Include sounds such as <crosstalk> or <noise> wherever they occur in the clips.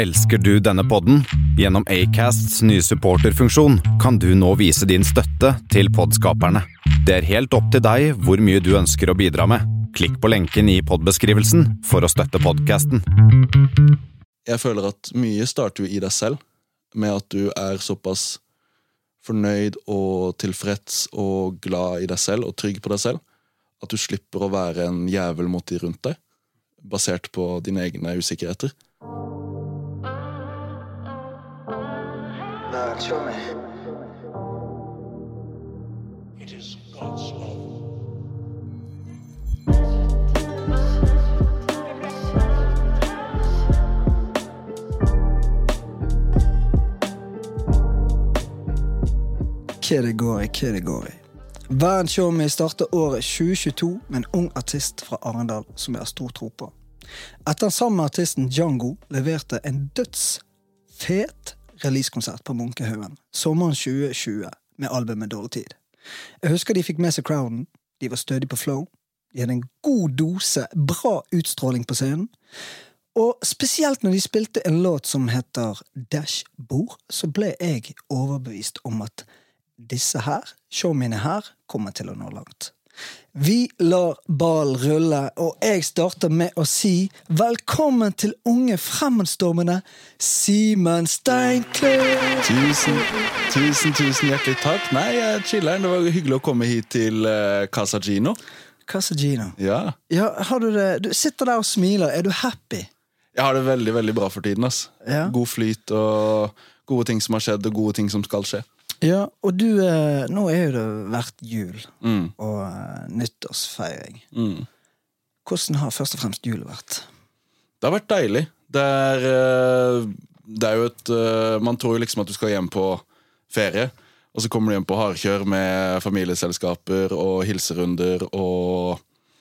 Elsker du denne podden? Gjennom Acasts nye supporterfunksjon kan du nå vise din støtte til podskaperne. Det er helt opp til deg hvor mye du ønsker å bidra med. Klikk på lenken i podbeskrivelsen for å støtte podkasten. Jeg føler at mye starter jo i deg selv, med at du er såpass fornøyd og tilfreds og glad i deg selv og trygg på deg selv, at du slipper å være en jævel mot de rundt deg, basert på dine egne usikkerheter. Me. It is God's love. Hva det går i, hva det går i. Verdens Show Me starter året 2022 med en ung artist fra Arendal som jeg har stor tro på. Etter den samme artisten Django leverte en dødsfet releasekonsert på Munkehaugen sommeren 2020 med albumet Dårlig tid. Jeg husker de fikk med seg crowden, de var stødige på flow, de hadde en god dose bra utstråling på scenen. Og spesielt når de spilte en låt som heter Dashbord, så ble jeg overbevist om at disse her, showmine her, kommer til å nå langt. Vi lar ballen rulle, og jeg starter med å si velkommen til unge fremadstormende Simen Steinkløv! Tusen, tusen, tusen hjertelig takk. Nei, jeg chiller'n. Det var hyggelig å komme hit til uh, Casa Gino. Casa Gino. Ja. Ja, har du det? Du sitter der og smiler. Er du happy? Jeg har det veldig veldig bra for tiden. ass. Ja. God flyt og gode ting som har skjedd, og gode ting som skal skje. Ja, og du, eh, nå er jo det vært jul Mm, og eh, nyttårsfeiring. mm. Hvordan har først og fremst jul vært? Det har vært deilig. Det er, eh, det er jo et Man tror jo liksom at du skal hjem på ferie, og så kommer du hjem på hardkjør med familieselskaper og hilserunder og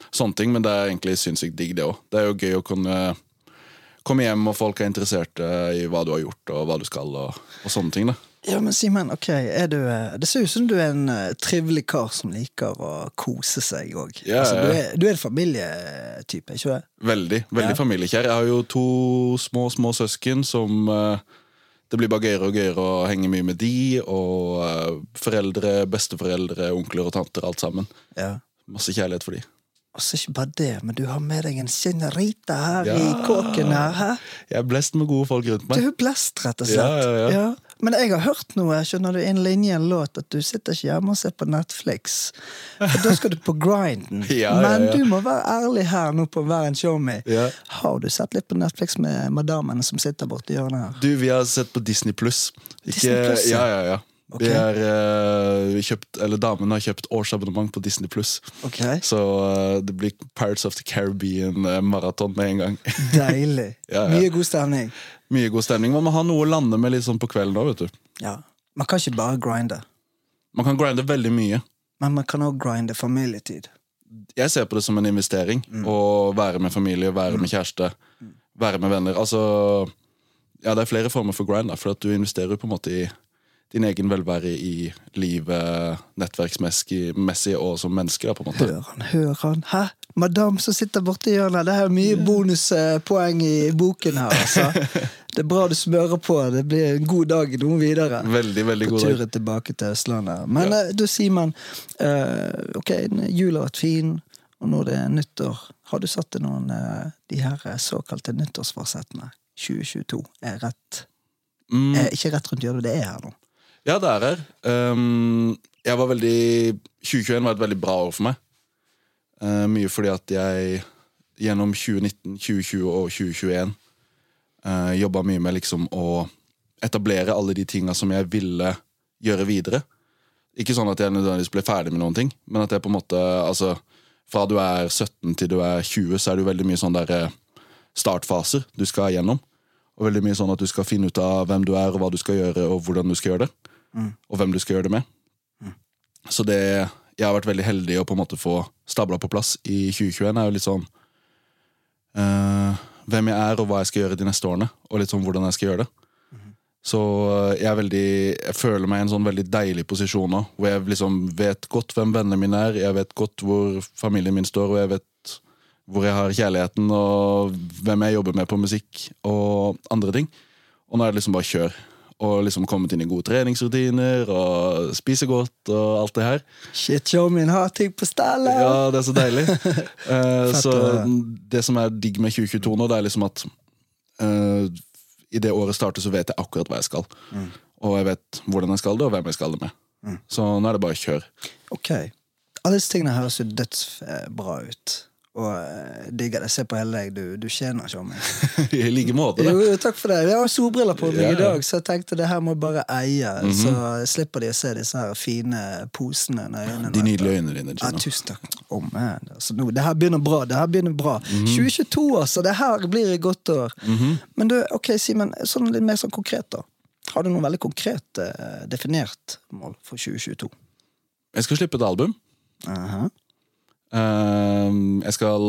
sånne ting, men det er egentlig sinnssykt digg, det òg. Det er jo gøy å kunne komme hjem, og folk er interesserte i hva du har gjort, og hva du skal, og, og sånne ting. da. Ja, men Simen, ok, du, eh, det ser ut som du er en eh, trivelig kar som liker å kose seg òg. Ja, altså, du, er, du er en familietype, ikke det? Veldig veldig Ja. familiekjær. Jeg har jo to små små søsken som eh, Det blir bare gøyere og gøyere å henge mye med de. Og foreldre, besteforeldre, onkler og tanter, alt sammen. Ja. Masse kjærlighet for de. Og så ikke bare det, men du har med deg en senorita her Ja. i kåken her. Hæ? Jeg er blest med gode folk rundt meg. Du er blest, rett og slett. Ja, ja, ja. Men jeg har hørt noe, skjønner du, en linje i en låt, at du sitter ikke hjemme og ser på Netflix. For da skal du på grinden. <laughs> Ja, ja, Men ja. du må være ærlig her nå på Hver en show me. Ja. Har du sett litt på Netflix med madamene som sitter borti hjørnet her? Du, vi har sett på Disney Pluss. Disney Plus, ja. ja, ja, ja. Ok. Vi er, uh, vi kjøpt, eller Damen har kjøpt årsabonnement på Disney Pluss. Okay. Så uh, det blir Pirates of the Caribbean-maraton med en gang. <laughs> Deilig. Ja, ja. Mye god stemning. Mye god stemning. Man må ha noe å lande med litt sånn på kvelden òg, vet du. Ja. Man kan ikke bare grinde, Man kan grinde veldig mye. men man kan òg grinde familietid. Jeg ser på det som en investering. Mm. Å være med familie, være med kjæreste, være med venner. Altså Ja, det er flere former for grind, da, for at du investerer på en måte i din egen velvære i livet nettverksmessig og som menneske, da, på en måte. Hør han, hør han. Hæ? Madame som sitter borti hjørnet. Det er mye bonuspoeng i boken her, altså. <laughs> Det er bra du smører på. Det blir en god dag noe videre. Veldig, veldig På god dag. turen tilbake til Østlandet. Men Ja. eh, du, Simen. Uh, ok, jula har vært fin, og nå er det nyttår. Har du satt deg noen uh, de her såkalte nyttårsforsettene? 2022 er rett Mm, eh, Ikke rett rundt hjørnet, det er her nå. Ja, det er her. Um, jeg var veldig 2021 var et veldig bra år for meg. Uh, mye fordi at jeg gjennom 2019, 2020 og 2021 uh, jobba mye med liksom å etablere alle de tinga som jeg ville gjøre videre. Ikke sånn at jeg nødvendigvis ble ferdig med noen ting, men at jeg på en måte altså, Fra du er 17 til du er 20, så er det jo veldig mye sånn der eh, startfaser du skal gjennom. Og veldig mye sånn at du skal finne ut av hvem du er, og hva du skal gjøre, og hvordan du skal gjøre det. Og hvem du skal gjøre det med. Så det jeg har vært veldig heldig å på en måte få stabla på plass i 2021, er jo litt sånn uh, Hvem jeg er, og hva jeg skal gjøre de neste årene. Og litt sånn hvordan jeg skal gjøre det. Så eh, jeg veldig Jeg føler meg i en sånn veldig deilig posisjon nå, hvor jeg liksom vet godt hvem vennene mine er, jeg vet godt hvor familien min står, og jeg vet hvor jeg har kjærligheten, og hvem jeg jobber med på musikk, og andre ting. Og nå er det liksom bare kjør. Og liksom kommet inn i gode treningsrutiner og spise godt og alt det her. Shit, show min har ting på stallet! Ja, det er så deilig. <laughs> uh, så det som er digg med 2022 nå, det er liksom at uh, i det året starter, så vet jeg akkurat hva jeg skal. Mm. Og jeg vet hvordan jeg skal det, og hvem jeg skal det med. Så nå er det bare kjør. Ok. Alle disse tingene høres jo dødsbra ut. Og eh, digger det. Se på hele deg, du, du tjener ikke om meg. <laughs> I like måte. Da. jo, takk for det. Jeg har solbriller på meg Ja, i dag, så jeg tenkte det her må jeg bare eie. Så slipper de å se disse her fine posene under øynene. De nydelige øynene dine, Ja, tusen takk. Oh, man. Altså, nå, det her begynner bra. Det her begynner bra. Mhm. 2022, altså! Det her blir et godt år. Men du, ok, Simen, sånn litt mer sånn konkret, da. Har du noe veldig konkret eh, definert mål for 2022? Jeg skal slippe et album. Uh Ehm, jeg skal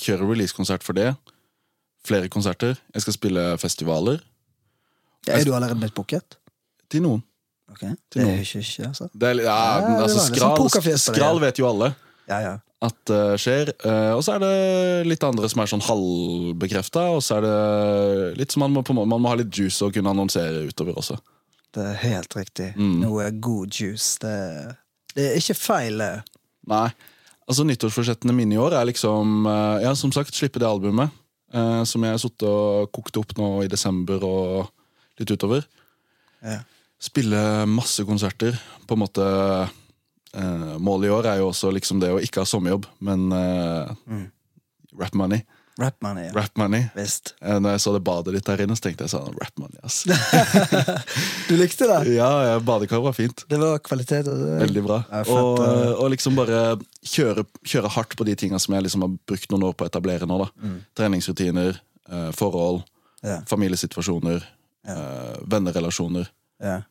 kjøre releasekonsert for det. Flere konserter. Jeg skal spille festivaler. Er du allerede blitt booket? Til noen. Okay. Til Det nå. er ikke, ikke altså. Det er, ja, Ja, altså. Sånn skral, skral vet jo alle Ja, ja. at det skjer. Uh, og så er det litt andre som er sånn halvbekrefta, og så er det litt som man må, man må ha litt juice og kunne annonsere utover også. Det er helt riktig. Mm. Noe god juice. Det, det er ikke feil. Nei. Altså Nyttårsforsettene mine i år er liksom eh, Ja, som sagt, slippe det albumet. eh, som jeg har sittet og kokt opp nå i desember og litt utover. Ja. Spille masse konserter. På en måte eh, Målet i år er jo også liksom det å ikke ha sommerjobb, men eh, Mm. rap money. Rap money, ja. Rap money. Visst. Eh, Når jeg så det badet ditt der inne, så tenkte jeg sånn Rap money, ass. <laughs> Du likte det? ja, ja, badekar var fint. Det var kvalitet. det- Veldig bra. Ja, fett, og, og liksom bare kjøre, kjøre hardt på de tinga som jeg liksom har brukt noen år på å etablere nå. da Mm. Treningsrutiner, eh, forhold, Ja. familiesituasjoner, eh, vennerelasjoner. Ja.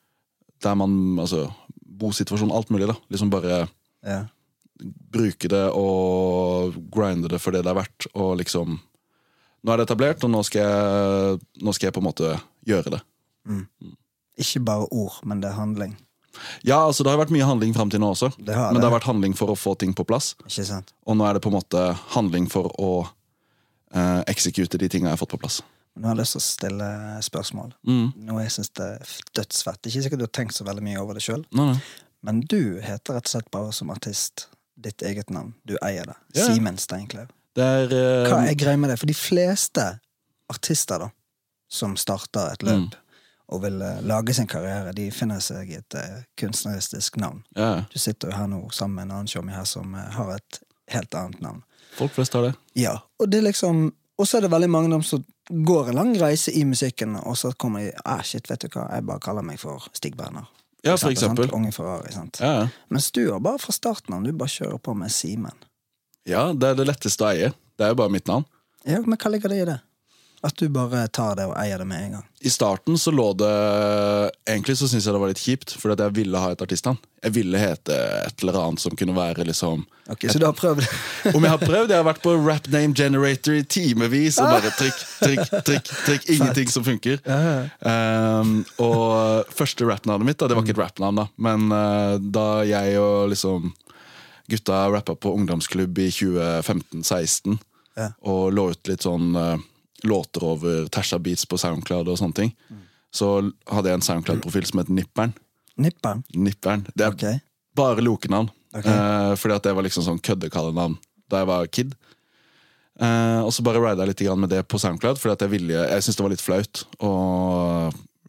Der man Altså bosituasjon, alt mulig. da Liksom bare Ja. Bruke det og grinde det for det det er verdt. Og liksom Nå er det etablert, og nå skal jeg, nå skal jeg på en måte gjøre det. Ikke bare ord, men det er handling. Ja, altså Det har vært mye handling fram til nå også, Det har men det har vært handling for å få ting på plass. Og nå er det på en måte handling for å eh, eksekute de tinga jeg har fått på plass. Nå har jeg lyst til å stille spørsmål. Mm. Noe jeg syns er dødsfett. Ikke sikkert du har tenkt så veldig mye over det sjøl, men du heter rett og slett bare som artist ditt eget navn. Du eier det. Ja. Simen Steinklev. Er eh, Hva er greia med det? For de fleste artister da som starter et løp og vil uh, lage sin karriere, de finner seg et uh, kunstneristisk navn. ja, Du sitter jo her nå sammen med en annen tjommi her som eh, har et helt annet navn. Folk flest har det. Ja, og det er liksom Og så er det veldig mange av dem som går en lang reise i musikken, og så kommer de ah, shit, vet du hva, jeg bare kaller meg for Stig Berner. Ja, for eksempel. Sant? Unge Ferrari, sant. Ja. Mens du har bare fra starten av, du bare kjører på med Simen. ja, det er det letteste å eie. Det er jo bare mitt navn. Ja, men hva ligger det i det? At du bare tar det og eier det med en gang? I starten så lå det Egentlig så syns jeg det var litt kjipt, fordi at jeg ville ha et artistnavn. Jeg ville hete et eller annet som kunne være liksom Ok, Så du har prøvd? Om jeg har prøvd? Jeg har vært på Rap Name Generator i timevis og bare trykk, trykk, trykk. trykk <laughs> Ingenting som funker. Um, og første rappnavnet mitt, da, det var ikke et rappnavn, da, men uh, da jeg og liksom gutta rappa på ungdomsklubb i 2015-16 Ja. og lå ut litt sånn uh, låter over Tasha Beats på Soundcloud og sånne ting, så hadde jeg en Soundcloud-profil som het Nipperen. Nipperen? Nipperen. Det er okay. bare lokenavn. Okay. Eh, fordi at det var liksom sånn køddekallenavn da jeg var kid. Eh, og så bare rida jeg litt med det på SoundCloud, Fordi at jeg ville Jeg syntes det var litt flaut å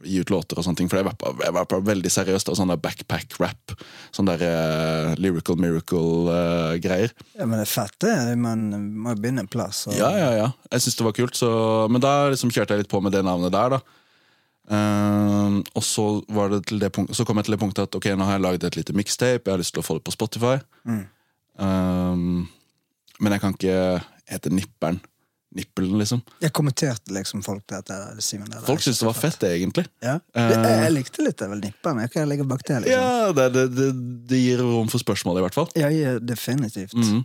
gi ut låter og sånne ting. For jeg rappa, jeg rappa veldig seriøst. Og sånn der backpack-rap. Sånn der uh, lyrical miracle-greier. Ja, men det er fett, det. Man må jo begynne en plass. Og... ja, ja, ja. Jeg syns det var kult. Så, men da liksom kjørte jeg litt på med det navnet der, da. Uh, og så, var det til det punkt, så kom jeg til det punktet at ok, nå har jeg lagd et lite mixtape, jeg har lyst til å få det på Spotify. Mm. Um, men jeg kan ikke hete Nipperen. Nippelen, liksom. Jeg kommenterte liksom folk til det er det er Folk syntes det var fett, egentlig. Ja. Eh. Det, jeg, likte litt det, vel nippelen. Jeg kan legge bak det, liksom. Ja, det, det, det, det gir rom for spørsmål, i hvert fall. Ja, ja, definitivt. Mhm.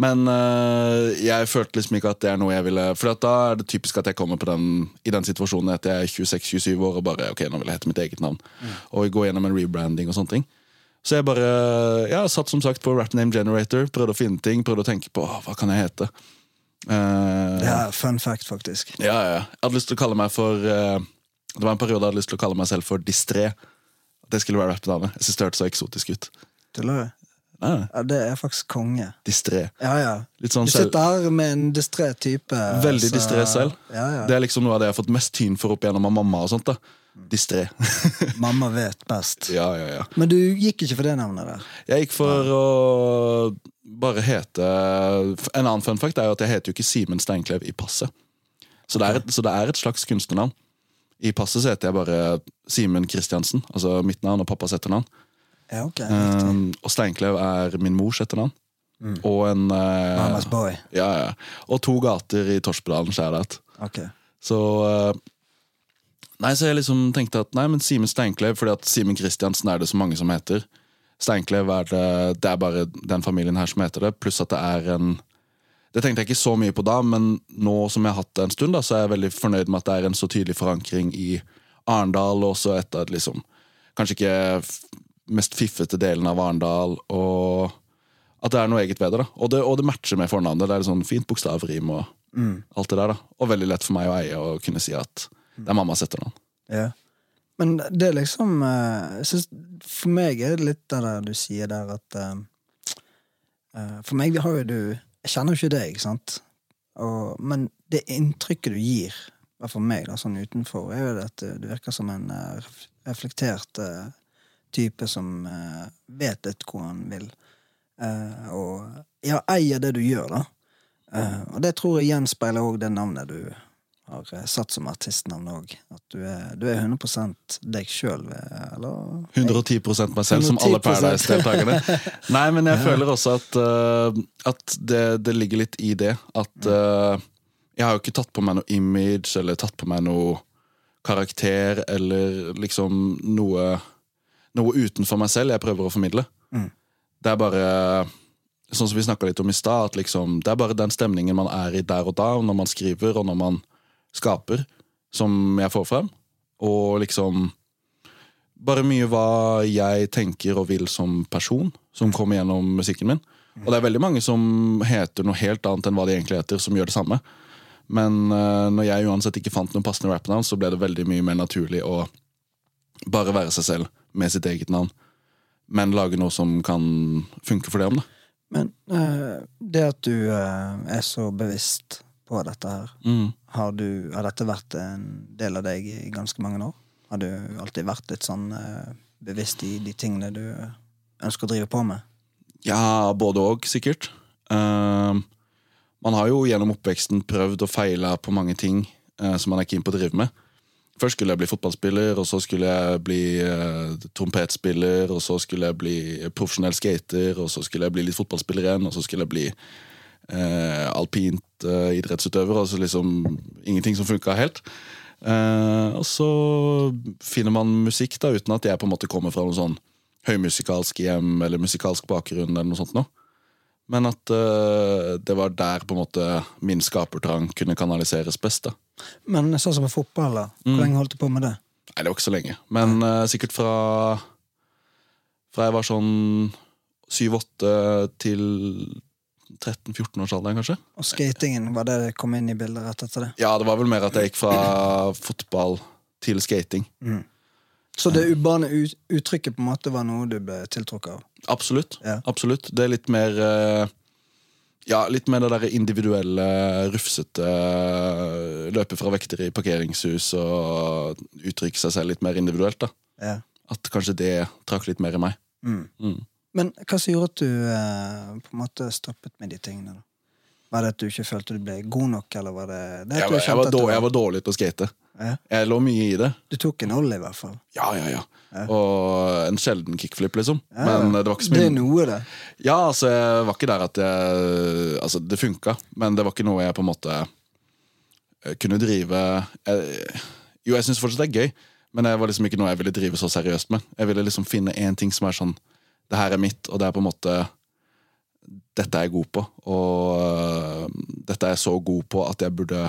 Men uh, jeg følte liksom ikke at det er noe jeg ville For da er det typisk at jeg kommer på den, i den situasjonen at jeg er 26-27 år og bare ok, nå vil jeg hete mitt eget navn. Og gå gjennom en rebranding og sånne ting. Så jeg bare ja, satt som sagt på Rap Name Generator, prøvde å finne ting, prøvde å tenke på hva kan jeg hete. Eh, Det er fun fact, faktisk. ja, ja. Jeg hadde lyst til å kalle meg for uh, Det var en periode jeg hadde lyst til å kalle meg selv for Distré. At det skulle være rappnavnet. Jeg synes det hørtes så eksotisk ut. Tuller du? Nei. Ja, det er faktisk konge. Distré. Ja, ja. Sånn Du sitter her med en distré type. Veldig så- distré selv. Ja, ja. Det er liksom noe av det jeg har fått mest tyn for opp igjennom av mamma. og sånt da Distré. <laughs> Mamma vet best. ja, ja, ja. Men du gikk ikke for det navnet der. Jeg gikk for å bare hete En annen fun fact er jo at jeg heter jo ikke Simen Steinklev i passet. Så det, er et, så det er et slags kunstnernavn. I passet så heter jeg bare Simen Kristiansen, altså mitt navn og pappas etternavn. Ja, ok. Um, og Steinklev er min mors etternavn. Og en uh, Mamas boy. ja, ja. Og to gater i Torspedalen, det Ok. Så uh, Nei, så jeg liksom tenkte at nei, men Simen Steinklev, fordi at Simen Kristiansen er det så mange som heter. Steinklev er det, det er bare den familien her som heter det, pluss at det er en Det tenkte jeg ikke så mye på da, men nå som jeg har hatt det en stund, da, så er jeg veldig fornøyd med at det er en så tydelig forankring i Arendal, og også et av liksom Kanskje ikke mest fiffete delen av Arendal, og at det er noe eget ved det. da Og det, og det matcher med fornavnet. Det er sånn fint bokstavrim og alt det der. da Og veldig lett for meg å eie og kunne si at det er mammas etternavn. Ja. Men det er liksom eh, synes, For meg er det litt det der du sier der at uh, For meg har jo du Jeg kjenner jo ikke deg, ikke sant? Og, men det inntrykket du gir, i hvert fall meg, da, sånn utenfor, er jo at du virker som en reflektert uh, type som uh, vet litt hvor han vil. Og ja, eier det du gjør, da. Og det tror jeg gjenspeiler òg det navnet du har satt som artistnavn òg. At du er, du er 100 deg sjøl, eller? 110% meg selv, som alle 110%. Paradise-deltakerne. <laughs> Nei, men jeg føler også at, uh, at det, det ligger litt i det. At uh, jeg har jo ikke tatt på meg noe image, eller tatt på meg noe karakter, eller liksom noe, noe utenfor meg selv jeg prøver å formidle. Mm. Det er bare Sånn som vi snakka litt om i stad, liksom, det er bare den stemningen man er i der og da, når man skriver, og når man skaper, som jeg får frem. Og liksom bare mye hva jeg tenker og vil som person, som kommer gjennom musikken min. Og det er veldig mange som heter noe helt annet enn hva de egentlig heter, som gjør det samme. Men uh, når jeg uansett ikke fant noen passende rappnavn, så ble det veldig mye mer naturlig å bare være seg selv med sitt eget navn. Men lage noe som kan funke for det om, da. Men uh, det at du uh, er så bevisst på dette her, Mm. har, du, har dette vært en del av deg i ganske mange år? Har du alltid vært litt sånn eh, bevisst i de tingene du ønsker å drive på med? Ja, både og, sikkert. Uh, man har jo gjennom oppveksten prøvd og feila på mange ting uh, som man er keen på å drive med. Først skulle jeg bli fotballspiller, og så skulle jeg bli uh, trompetspiller, og så skulle jeg bli profesjonell skater, og så skulle jeg bli litt fotballspiller igjen, og så skulle jeg bli eh, alpint eh, idrettsutøver, Altså liksom ingenting som funka helt. Eh, og så finner man musikk da, uten at jeg på en måte kommer fra noen sånn høymusikalsk hjem eller musikalsk bakgrunn eller noe sånt nå. Men at uh, det var der på en måte min skapertrang kunne kanaliseres best. da. Men sånn som med fotball, da. Mm. Hvor lenge holdt du på med det? Nei, det var ikke så lenge. Men uh, sikkert fra Fra jeg var sånn 7-8 til 13-14-årsalderen, kanskje. Og skatingen, var det det kom inn i bildet rett etter det? Ja, det var vel mer at jeg gikk fra fotball til skating. Så det urbane uttrykket på en måte var noe du ble tiltrukket av? Absolutt. Ja. Absolutt. Det er litt mer eh, Ja, litt mer det der individuelle, rufsete eh, Løpe fra vekter i parkeringshus og uttrykke seg selv litt mer individuelt. da Ja. At kanskje det trakk litt mer i meg. Mm. Mm. Men hva som gjorde at du eh, på en måte stoppet med de tingene? da? Var det at du ikke følte du ble god nok, eller var det, det at Jeg du var, jeg, var at dårlig, jeg var dårlig til å skate. Ja. Jeg lå mye i det. Du tok en ollie, i hvert fall. Ja, ja, ja. Ja. Og en sjelden kickflip, liksom. Ja, Men det var ikke så mye. Det er noe, det. Ja, altså, jeg var ikke der at jeg Altså, det funka, men det var ikke noe jeg på en måte eh, kunne drive jeg, Jo, jeg syns fortsatt det er gøy, men det var liksom ikke noe jeg ville drive så seriøst med. Jeg ville liksom finne én ting som er sånn Det her er mitt, og det er på en måte Dette er jeg god på, og øh, dette er jeg så god på at jeg burde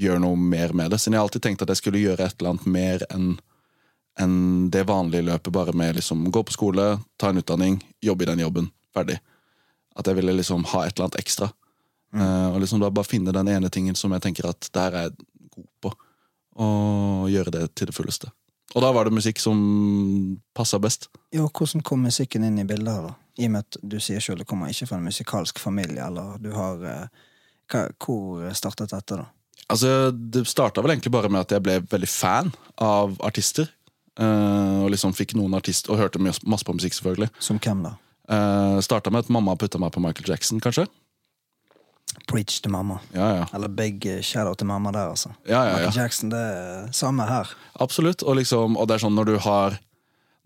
gjøre noe mer med det. Siden jeg har alltid tenkt at jeg skulle gjøre et eller annet mer enn enn det vanlige løpet, bare med liksom gå på skole, ta en utdanning, jobbe i den jobben, ferdig. At jeg ville liksom ha et eller annet ekstra. Eh, og liksom da bare finne den ene tingen som jeg tenker at det er jeg god på. og gjøre det til det fulleste. Og da var det musikk som passa best. Ja, hvordan kom musikken inn i bildet her, da? I og med at du sier sjøl du kommer ikke fra en musikalsk familie, eller du har eh, hva, Hvor startet dette, da? Altså, Det starta vel egentlig bare med at jeg ble veldig fan av artister. Eh, og liksom fikk noen artister, og hørte masse på musikk, selvfølgelig. Som hvem, da? Uh, starta med at mamma putta meg på Michael Jackson, kanskje. Preach til mamma. Ja, ja. Eller big eh, shadow til mamma der, altså. Ja, ja, ja. Michael Jackson, det er samme her. Absolutt. Og, liksom, og det er sånn når du har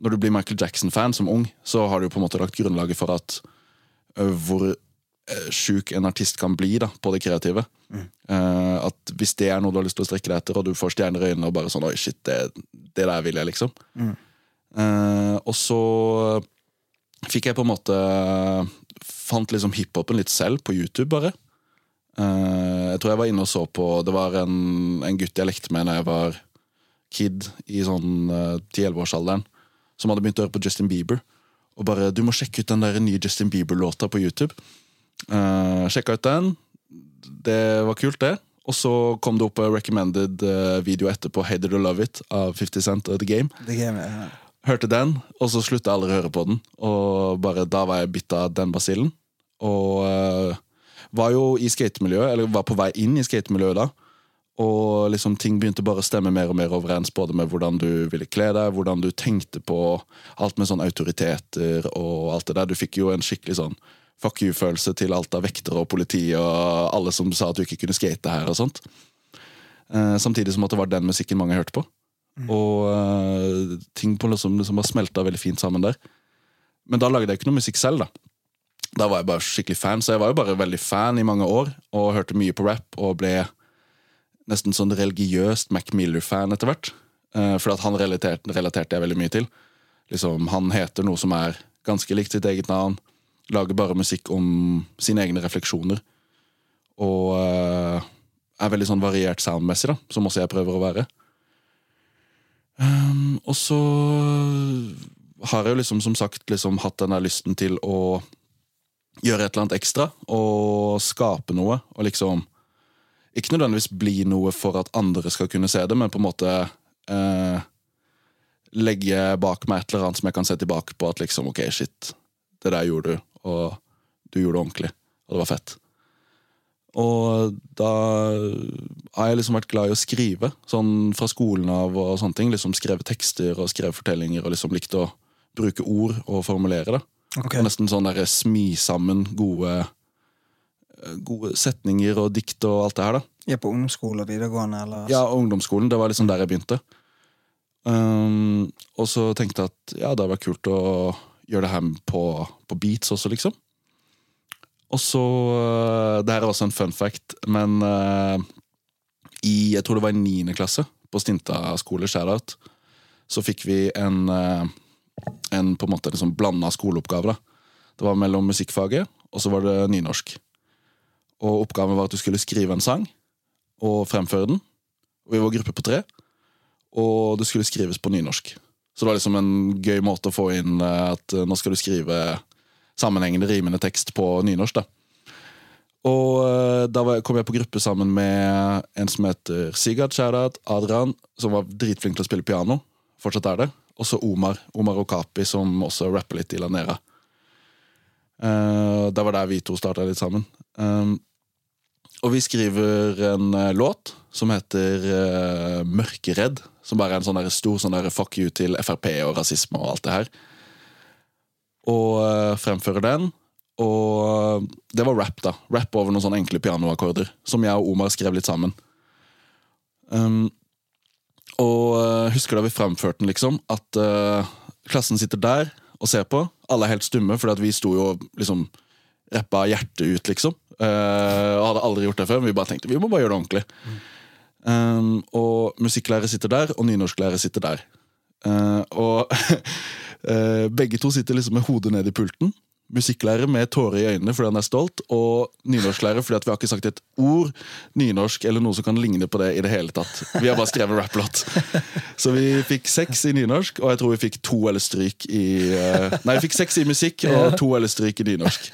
Når du blir Michael Jackson-fan som ung, så har du på en måte lagt grunnlaget for at uh, hvor uh, sjuk en artist kan bli da, på det kreative. Eh, at hvis det er noe du har lyst til å strekke deg etter, og du får stjerner i øynene og bare sånn Oi, shit, det, det der vil jeg, liksom. Eh, og så fikk jeg på en måte Fant liksom hiphopen litt selv på YouTube, bare. Eh, jeg tror jeg var inne og så på Det var en, en gutt jeg lekte med da jeg var kid i sånn uh, 10-11-årsalderen, som hadde begynt å høre på Justin Bieber. Og bare 'Du må sjekke ut den der nye Justin Bieber-låta på YouTube'. Uh, sjekka ut den. Det var kult, det. Og så kom det opp en recommended eh, video etterpå, 'Hated or Love It' av 50 Cent og The Game. The game, ja. Hørte den, og så slutta jeg aldri å høre på den. Og bare da var jeg bitt av den basillen. Og eh, var jo i skatemiljøet, eller var på vei inn i skatemiljøet da. Og liksom ting begynte bare å stemme mer og mer overens, både med hvordan du ville kle deg, hvordan du tenkte på alt med sånn autoriteter og alt det der. Du fikk jo en skikkelig sånn fuck you-følelse til alt av vektere og politi og alle som sa at du ikke kunne skate her og sånt. Eh, samtidig som at det var den musikken mange hørte på. Og eh, ting på liksom, liksom bare smelta veldig fint sammen der. Men da lagde jeg ikke noe musikk selv, da. Da var jeg bare skikkelig fan, så jeg var jo bare veldig fan i mange år og hørte mye på rap og ble nesten sånn religiøst Mac Miller-fan etter hvert. Eh, for han relaterte, relaterte jeg veldig mye til. Liksom, Han heter noe som er ganske likt sitt eget navn. Lager bare musikk om sine egne refleksjoner. Og uh, er veldig sånn variert soundmessig, da, som også jeg prøver å være. Um, og så har jeg jo liksom som sagt liksom hatt denne lysten til å gjøre et eller annet ekstra og skape noe. Og liksom ikke nødvendigvis bli noe for at andre skal kunne se det, men på en måte eh, legge bak meg et eller annet som jeg kan se tilbake på at liksom, ok, shit, det der gjorde du, og du gjorde det ordentlig, og det var fett. Og da har jeg liksom vært glad i å skrive, sånn fra skolen av og sånne ting. Liksom skrevet tekster og skrevet fortellinger og liksom likt å bruke ord og formulere det. Ok. Og nesten sånn der smi sammen gode, gode setninger og dikt og alt det her, da. Er på ungdomsskole og videregående, eller Ja, ungdomsskolen, det var liksom der jeg begynte. Um, og så tenkte jeg at ja, det vært kult å gjøre det her på, på beats også, liksom. Og så uh, Det her er også en fun fact, men uh, i jeg tror det var i niende klasse på Stinta skole, Shoutout, så fikk vi en, uh, en på en måte liksom blanda skoleoppgave. da. Det var mellom musikkfaget, og så var det nynorsk. Og oppgaven var at du skulle skrive en sang og fremføre den. Vi var gruppe på tre, og det skulle skrives på nynorsk. Så det var liksom en gøy måte å få inn eh, at eh, nå skal du skrive sammenhengende rimende tekst på nynorsk. da. Og eh, da kom jeg på gruppe sammen med en som heter Sigurd Shoutout, Adrian, som var dritflink til å spille piano. Fortsatt er det. Og så Omar. Omar Okapi, som også rapper litt i Lanera. Uh, det var der vi to starta litt sammen. Um, og vi skriver en uh, låt som heter uh, Mørkeredd. Som bare er en sånn der stor sånn der fuck you til Frp og rasisme og alt det her. Og uh, fremfører den. Og det var rap, da. Rap over noen sånne enkle pianoakkorder. Som jeg og Omar skrev litt sammen. Um, og uh, husker da vi fremførte den, liksom, at uh, klassen sitter der og ser på. Alle er helt stumme, fordi vi sto jo og liksom rappa hjertet ut, liksom. Uh, og hadde aldri gjort det før, men vi bare tenkte vi må bare gjøre det ordentlig. Um, og musikklærer sitter der, og nynorsklærer sitter der. Og <laughs> begge to sitter liksom med hodet ned i pulten. Musikklærer med tårer i øynene fordi han er stolt, og nynorsklærer fordi at vi har ikke sagt et ord nynorsk eller noe som kan ligne på det i det hele tatt. Vi har bare skrevet rapplåt. Så vi fikk seks i nynorsk, og jeg tror vi fikk to eller stryk i eh, Nei, vi fikk seks i musikk og to eller stryk i nynorsk.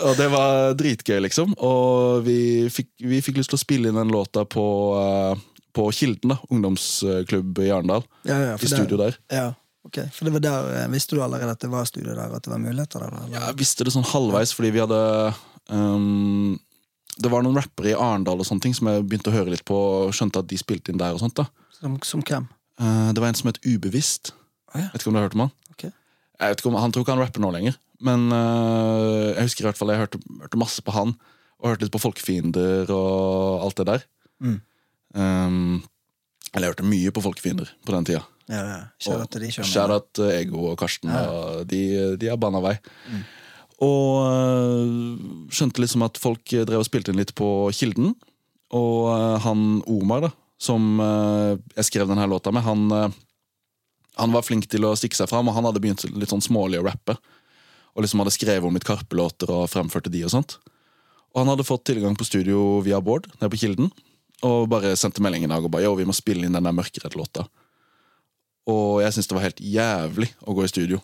Og det var dritgøy, liksom. Og vi fikk, vi fikk lyst til å spille inn den låta på, eh, på Kilden, da, ungdomsklubb i Arendal. Ja, ja, I studio der. Ja, ok. For det var der, eh, Visste du allerede at det var studio der, at det var muligheter der? Eller? Jeg visste det sånn halvveis fordi vi hadde um, Det var noen rappere i Arendal og sånne ting som jeg begynte å høre litt på, og skjønte at de spilte inn der og sånt. da. Som, som hvem? Uh, det var en som het Ubevisst. Å ja. Vet ikke om du har hørt om han? Okay. Jeg vet ikke om, Han tror ikke han rapper nå lenger, men uh, jeg husker i hvert fall jeg hørte, hørte masse på han. Og hørte litt på Folkefiender og alt det der. Mm. Um, eller jeg hørte mye på Folkefiender på den tida. Ja, ja. Out til de. Shout out eh, Ego og Karsten. Ja. Og de, de er banna vei. Mm. Og øh, skjønte liksom at folk drev og spilte inn litt på Kilden. Og øh, han Omar, da, som øh, jeg skrev denne låta med, han, han var flink til å stikke seg fram, og han hadde begynt litt sånn smålig å rappe. Og liksom hadde skrevet om litt Karpe-låter og fremførte de og sånt. Og han hadde fått tilgang på studio via Bård nede på Kilden. Og bare sendte melding i dag og bare jo, vi må spille inn den der Mørkeredd-låta. Og jeg syntes det var helt jævlig å gå i studio.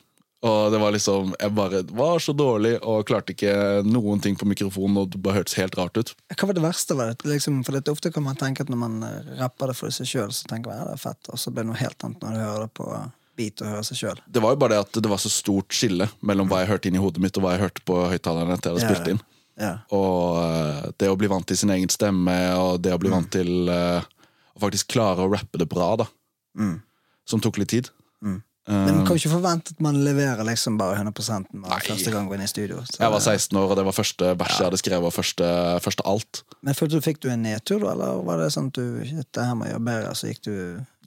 Og det var liksom, jeg bare var så dårlig og klarte ikke noen ting på mikrofonen. Og det bare hørtes helt rart ut. Hva var det verste? Var det? Liksom, for det, ofte kan man tenke at når man eh, rapper det for seg sjøl, så tenker man ja, det er fett, og så blir det noe helt annet når du hører det på beat og hører seg sjøl. Det var jo bare det at det var så stort skille mellom hva jeg hørte inn i hodet mitt, og hva jeg hørte på høyttalerne etter jeg hadde spilt inn. Ja. Og eh, det å bli vant til sin egen stemme, og det å bli vant til eh, å faktisk klare å rappe det bra, da. Mm. Som tok litt tid. Mm. Eh, Men man kan ikke forvente at man leverer liksom bare 100% med Nei. første gang går inn i studio. Så, jeg var 16 år, og det var første vers jeg hadde skrevet, og første, første alt. Men følte du Fikk du en nedtur, da, eller var det sånn at du det her må jeg gjøre bedre, så gikk du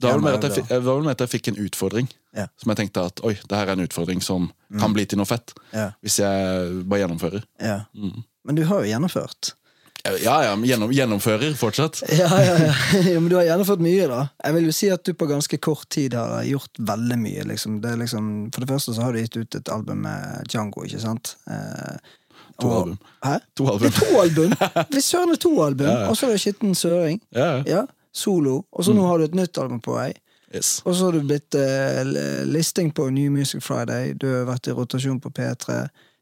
Det var vel mer at jeg, fikk- en utfordring. Ja. Som jeg tenkte at oi, det her er en utfordring som kan bli til noe fett. Ja, Hvis jeg bare gjennomfører. ja. Mm. Men du har jo gjennomført. Ja, ja, gjennom, gjennomfører fortsatt. <laughs> Ja, ja, ja. <laughs> ja, men du har gjennomført mye, da. Jeg vil jo si at du på ganske kort tid har gjort veldig mye. Liksom. Det liksom, for det første så har du gitt ut et album med Django, ikke sant? Eh, To og- album. Hæ? To Det er to album! <laughs> Hvis søren er to album! Ja, ja. Og så er det Skitten Søring. Ja, Solo. Og så nå har du et nytt album på vei. Yes. Og så har du blitt eh, listing på New Music Friday. Du har vært i rotasjon på P3.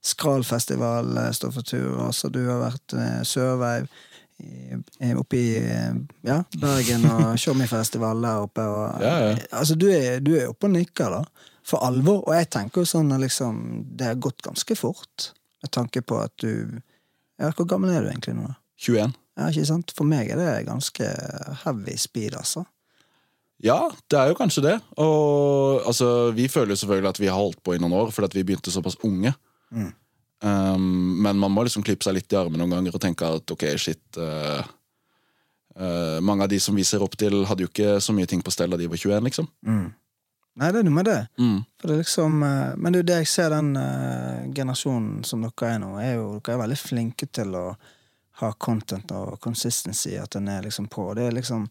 Skralfestival eh, står for tur. Altså, du har vært eh, Sørveiv. Oppe i eh, ja, Bergen og <laughs> Tjommi-festival der oppe. Og, Ja, ja. Altså, du er, du er oppe og nikker, da. For alvor. Og jeg tenker jo sånn liksom Det har gått ganske fort. Med tanke på at du Ja, hvor gammel er du egentlig nå? da? 21. Ja, ikke sant? For meg er det ganske heavy speed, altså. Ja, det er jo kanskje det. Og altså, vi føler jo selvfølgelig at vi har holdt på i noen år fordi at vi begynte såpass unge. Mm. Um, men man må liksom klippe seg litt i armen noen ganger og tenke at ok, shit uh, uh, Mange av de som vi ser opp til, hadde jo ikke så mye ting på stell da de var 21, liksom. Mm. Nei, det er noe med det. Mm. Det liksom, uh, men det er jo det jeg ser den generasjonen som dere er nå, er jo dere er veldig flinke til å ha content og consistency, at den er liksom på. Det er liksom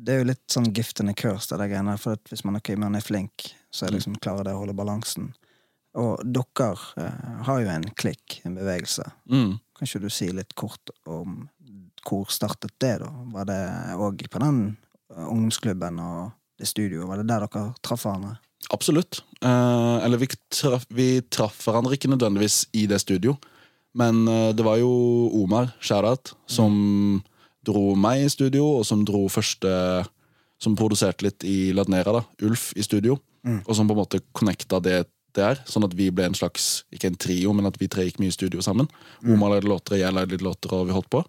det er jo litt sånn gift and a curse, det der greiene. For hvis man, okay, man er flink, så er liksom klarer det å holde balansen. Og dere eh, har jo en klikk, en bevegelse. Mm. Kan ikke du si litt kort om hvor startet det, da? Var det òg på den eh, ungdomsklubben og det studioet? Var det der dere traff hverandre? Absolutt. Eh, eller vi traff, vi traff hverandre ikke nødvendigvis i det studio, men eh, det var jo Omar, Shadat som som dro meg i studio, og som dro første Som produserte litt i Ladnera, da. Ulf i studio. Mm. Og som på en måte connecta det der, sånn at vi ble en slags Ikke en trio, men at vi tre gikk mye i studio sammen. Omar lagde låter, jeg lagde litt låter, og vi holdt på.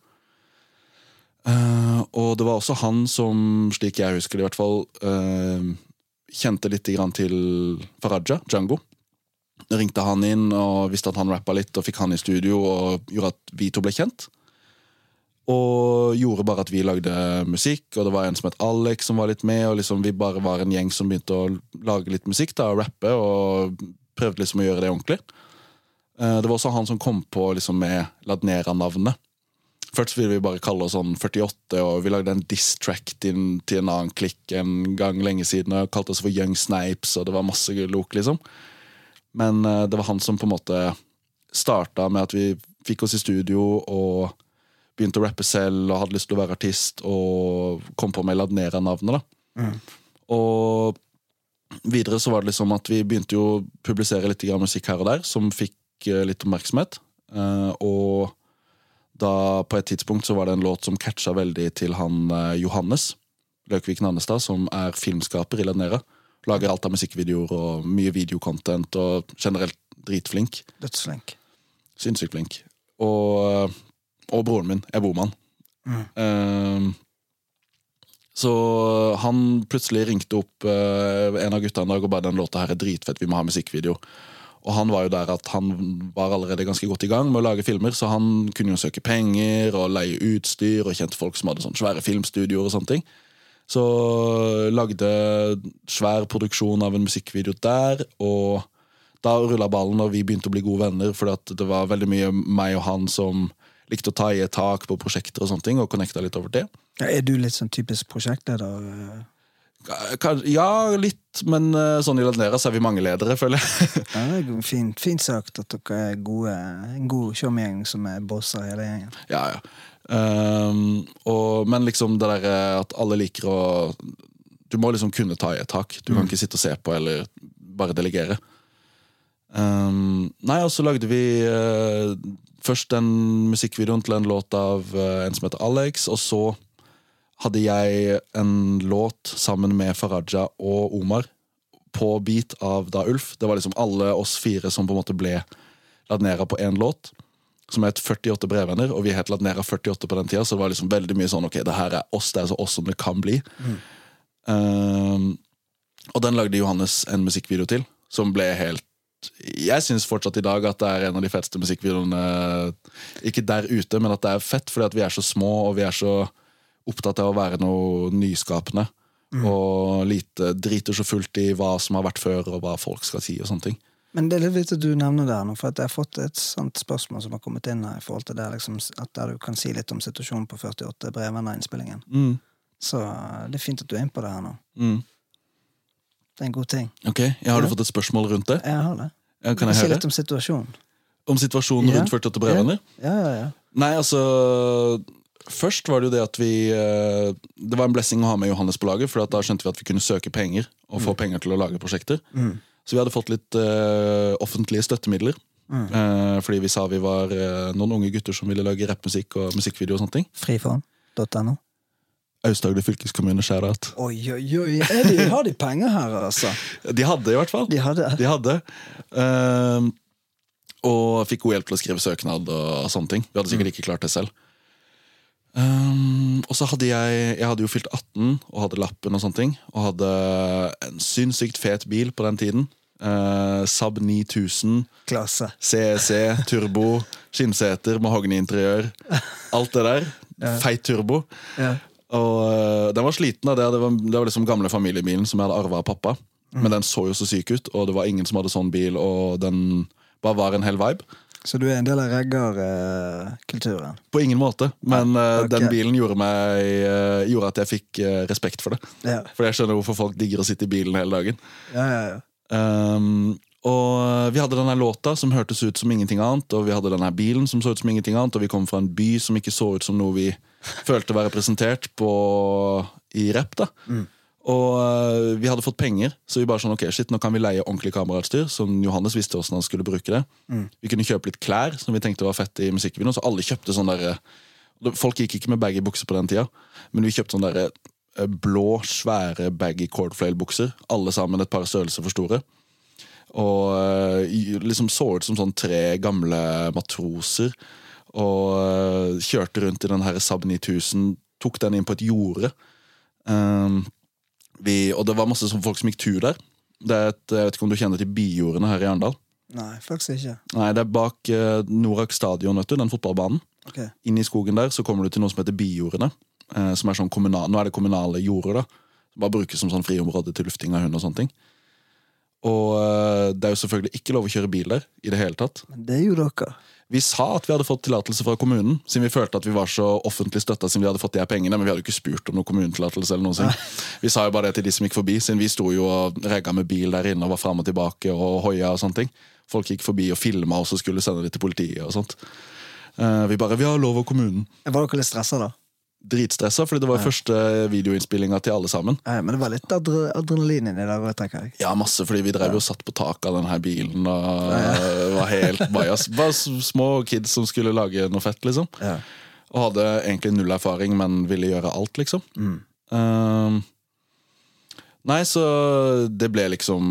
Uh, og det var også han som, slik jeg husker det i hvert fall, uh, kjente litt grann til Faraja, Django. Ringte han inn og visste at han rappa litt, og fikk han i studio og gjorde at vi to ble kjent. Og gjorde bare at vi lagde musikk, og det var en som het Alex som var litt med. Og liksom vi bare var en gjeng som begynte å lage litt musikk da, og rappe, og prøvde liksom å gjøre det ordentlig. Eh, Det var også han som kom på liksom med Ladnera-navnet. Først ville vi bare kalle oss sånn 48, og vi lagde en diss-track til, en annen klikk en gang lenge siden, og kalte oss for Young Snipes, og det var masse lok, liksom. Men eh, det var han som på en måte starta med at vi fikk oss i studio og begynte å rappe selv og hadde lyst til å være artist, og kom på med Ladnera-navnet, da. Og videre så var det liksom at vi begynte jo å publisere litt musikk her og der, som fikk eh, litt oppmerksomhet. Eh, og da på et tidspunkt så var det en låt som catcha veldig til han eh, Johannes. Løkvik Nannestad, som er filmskaper i Ladnera. Lager alt av musikkvideoer og mye videocontent og generelt dritflink. Dødsflink. Sinnssykt flink. Og, og broren min er bomann. Uh, så han plutselig ringte opp uh, en av gutta en dag og bare den låta her er dritfett, vi må ha musikkvideo. Og han var jo der at han var allerede ganske godt i gang med å lage filmer, så han kunne jo søke penger og leie utstyr og kjente folk som hadde sånne svære filmstudioer og sånne ting. Så lagde svær produksjon av en musikkvideo der, og da rulla ballen, og vi begynte å bli gode venner, for det var veldig mye meg og han som likte å ta i et tak på prosjekter og sånne ting, og connecta litt over det. Ja, er du litt sånn typisk prosjektleder? eh? Ja, litt, men eh, sånn i Ladnera så er vi mange ledere, føler jeg. <laughs> Ja, det er fint, fint sagt at dere er gode, en god showmegjeng som er bosser hele gjengen. Ja, ja. Um, og, men liksom det der eh, at alle liker å Du må liksom kunne ta i et tak. Du kan ikke sitte og se på eller bare delegere. Um, nei, og så lagde vi eh, først den musikkvideoen til en låt av eh, en som heter Alex, og så hadde jeg en låt sammen med Faraja og Omar på beat av da Ulf. Det var liksom alle oss fire som på en måte ble Ladnera på én låt som het 48 brevvenner, og vi het Ladnera 48 på den tida, så det var liksom veldig mye sånn ok, det her er oss, det er så oss som det kan bli. Um, og den lagde Johannes en musikkvideo til, som ble helt Jeg syns fortsatt i dag at det er en av de feteste musikkvideoene Ikke der ute, men at det er fett, fordi at vi er så små, og vi er så opptatt av å være noe nyskapende. Og lite driter så fullt i hva som har vært før, og hva folk skal si, og sånne ting. Men det er litt viktig at du nevner det her nå, for at jeg har fått et sånt spørsmål som har kommet inn her, i forhold til det, liksom, at der du kan si litt om situasjonen på 48 Brevvenner-innspillingen. Mm. Så eh, det er fint at du er inne på det her nå. Mm. Det er en god ting. Ok, jeg Har du fått et spørsmål rundt det? Jeg har det. Ja, kan jeg si høre? litt om situasjonen. Om situasjonen Ja. rundt 48 brevvenner? Ja, ja, ja. Nei, altså Først var det jo det at vi eh, Det var en blessing å ha med Johannes på laget, for da skjønte vi at vi kunne søke penger og få penger til å lage prosjekter. Så vi hadde fått litt eh, offentlige støttemidler. Eh, fordi vi sa vi var eh, noen unge gutter som ville lage rappmusikk og musikkvideo og sånne ting. Frifond.no. Aust-Agder fylkeskommune, skjer at Oi, oi, oi. De, har de penger her, altså? <laughs> De hadde i hvert fall. De hadde De hadde. Um, og fikk god hjelp til å skrive søknad og sånne ting. Vi hadde sikkert ikke klart det selv. Um, og så hadde jeg Jeg hadde jo fylt 18 og hadde lappen og sånne ting. Og hadde en sinnssykt fet bil på den tiden. Uh, Saab 9000, klasse. CEC, turbo, skinnseter, mahogniinteriør. <laughs> Alt det der. Feit turbo. Ja. Og øh, den var sliten av det. Det var, det var liksom gamle familiebilen som jeg hadde arva av pappa. Men den så jo så syk ut, og det var ingen som hadde sånn bil, og den bare var en hel vibe. Så du er en del av reggerkulturen? På ingen måte, men ja, okay. den bilen gjorde, meg, øh, gjorde at jeg fikk respekt for det. Ja. For jeg skjønner hvorfor folk digger å sitte i bilen hele dagen. Ja, ja, ja. Um, og vi hadde denne låta som hørtes ut som ingenting annet, og vi hadde denne bilen som så ut som ingenting annet, og vi kom fra en by som ikke så ut som noe vi <laughs> følte var representert på, i rap. da. Og uh, vi hadde fått penger, så vi bare sånn, ok, shit, nå kan vi leie ordentlig kamerautstyr. Som Johannes visste hvordan han skulle bruke det. Vi kunne kjøpe litt klær som vi tenkte var fett i musikkvideoen, så alle kjøpte sånn der uh, Folk gikk ikke med baggy bukser på den tida, men vi kjøpte sånne der, uh, blå, svære baggy cordflail-bukser. Alle sammen et par størrelser for store. Og eh, liksom så ut som sånn tre gamle matroser. Og eh, kjørte rundt i den her Saab 9000, tok den inn på et jorde. Um, vi, og det var masse folk som gikk tur der. Det er et, jeg vet ikke om du kjenner til Bijordene her i Arendal? Nei, faktisk ikke. Nei, det er bak uh, Norak stadion, vet du, den fotballbanen. Okay. Inn i skogen der så kommer du til noe som heter Bijordene. Uh, som er sånn kommunal, nå er det kommunale jorder, da. Som bare brukes som sånn friområde til lufting av hund og sånne ting. Og eh, det er jo selvfølgelig ikke lov å kjøre bil der i det hele tatt. Men det gjorde dere. Vi sa at vi hadde fått tillatelse fra kommunen, siden vi følte at vi var så offentlig støtta siden vi hadde fått de her pengene, men vi hadde jo ikke spurt om noen kommunetillatelse eller noe sånt. Vi sa jo bare det til de som gikk forbi, siden vi sto jo og regga med bil der inne og var fram og tilbake og hoia og sånne ting. Folk gikk forbi og filma og skulle sende det til politiet og sånt. Eh, vi bare 'Vi har lov av kommunen'. Var dere litt stressa, da? Dritstressa, fordi det var første videoinnspillinga til alle sammen. Nei, men det var litt adre adrenalin inni der tenker jeg. Ja, masse, fordi vi drev jo og satt på taket av denne bilen og var helt <laughs> bajas. Bare små kids som skulle lage noe fett, liksom. Ja. Og hadde egentlig null erfaring, men ville gjøre alt, liksom. Ehm, nei, så det ble liksom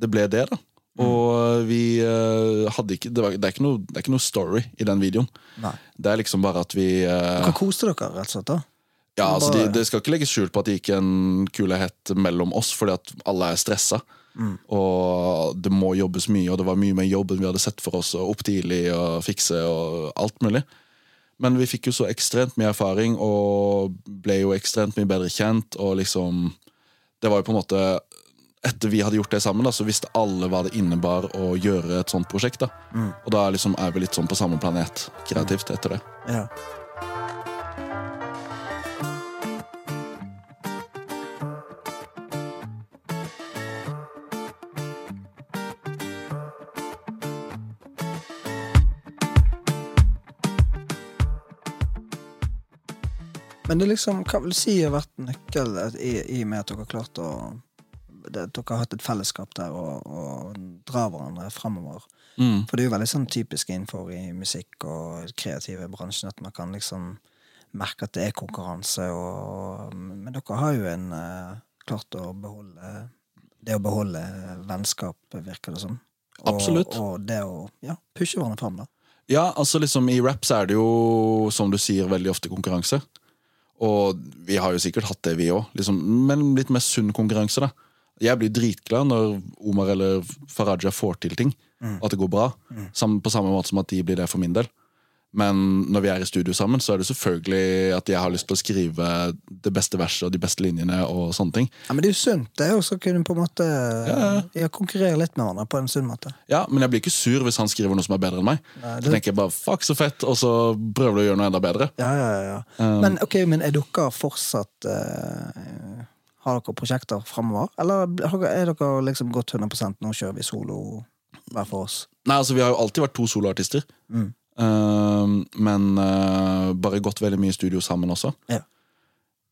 Det ble det, da. Og vi eh, hadde ikke det, var, det, er ikke noe, det er ikke noe story i den videoen. Nei. Det er liksom bare at vi eh, Dere koste dere, rett og slett? da? Ja, altså Bare- de, Det skal ikke legges skjult på at det gikk en kule mellom oss, fordi at alle er stressa. Og det må jobbes mye, og det var mye mer jobb enn vi hadde sett for oss. Og opp tidlig og fikse og alt mulig. Men vi fikk jo så ekstremt mye erfaring og ble jo ekstremt mye bedre kjent. Og liksom Det var jo på en måte Etter vi hadde gjort det sammen, da, så visste alle hva det innebar å gjøre et sånt prosjekt. da Og da liksom er vi litt sånn på samme planet kreativt etter det. Ja. Men det liksom, hva vil du si har vært nøkkel i, i og med at dere har klart å det, Dere har hatt et fellesskap der og, og drar hverandre fremover. Mm. For det er jo veldig sånn typisk innenfor i musikk og kreative bransjen at man kan liksom merke at det er konkurranse, og, men dere har jo en eh, klart å beholde Det å beholde vennskap, virker det som. Og, Absolutt. Og det å ja, pushe hverandre fram, da. Ja, altså liksom I rap så er det jo, som du sier, veldig ofte konkurranse. Og vi har jo sikkert hatt det, vi òg. Liksom, men litt mer sunn konkurranse. da Jeg blir dritglad når Omar eller Faraja får til ting, og at det går bra. Sam, på samme måte som at de blir det for min del. Men når vi er i studio sammen, så er det selvfølgelig at jeg har lyst til å skrive det beste verset og de beste linjene. og sånne ting Ja, Men det er jo sunt, det er jo å kunne på en måte Ja. konkurrere litt med hverandre på en sunn måte. Ja, Men jeg blir ikke sur hvis han skriver noe som er bedre enn meg. Nei, Så det- tenker jeg bare fuck så fett, og så prøver du å gjøre noe enda bedre. Ja, ja, ja, Um, Men ok, men er dere fortsatt eh, Har dere prosjekter fremover? Eller er dere liksom gått 100% nå kjører vi solo hver for oss? Nei, altså Vi har jo alltid vært to soloartister. Mm. uh, men uh, bare gått veldig mye i studio sammen også. Ja.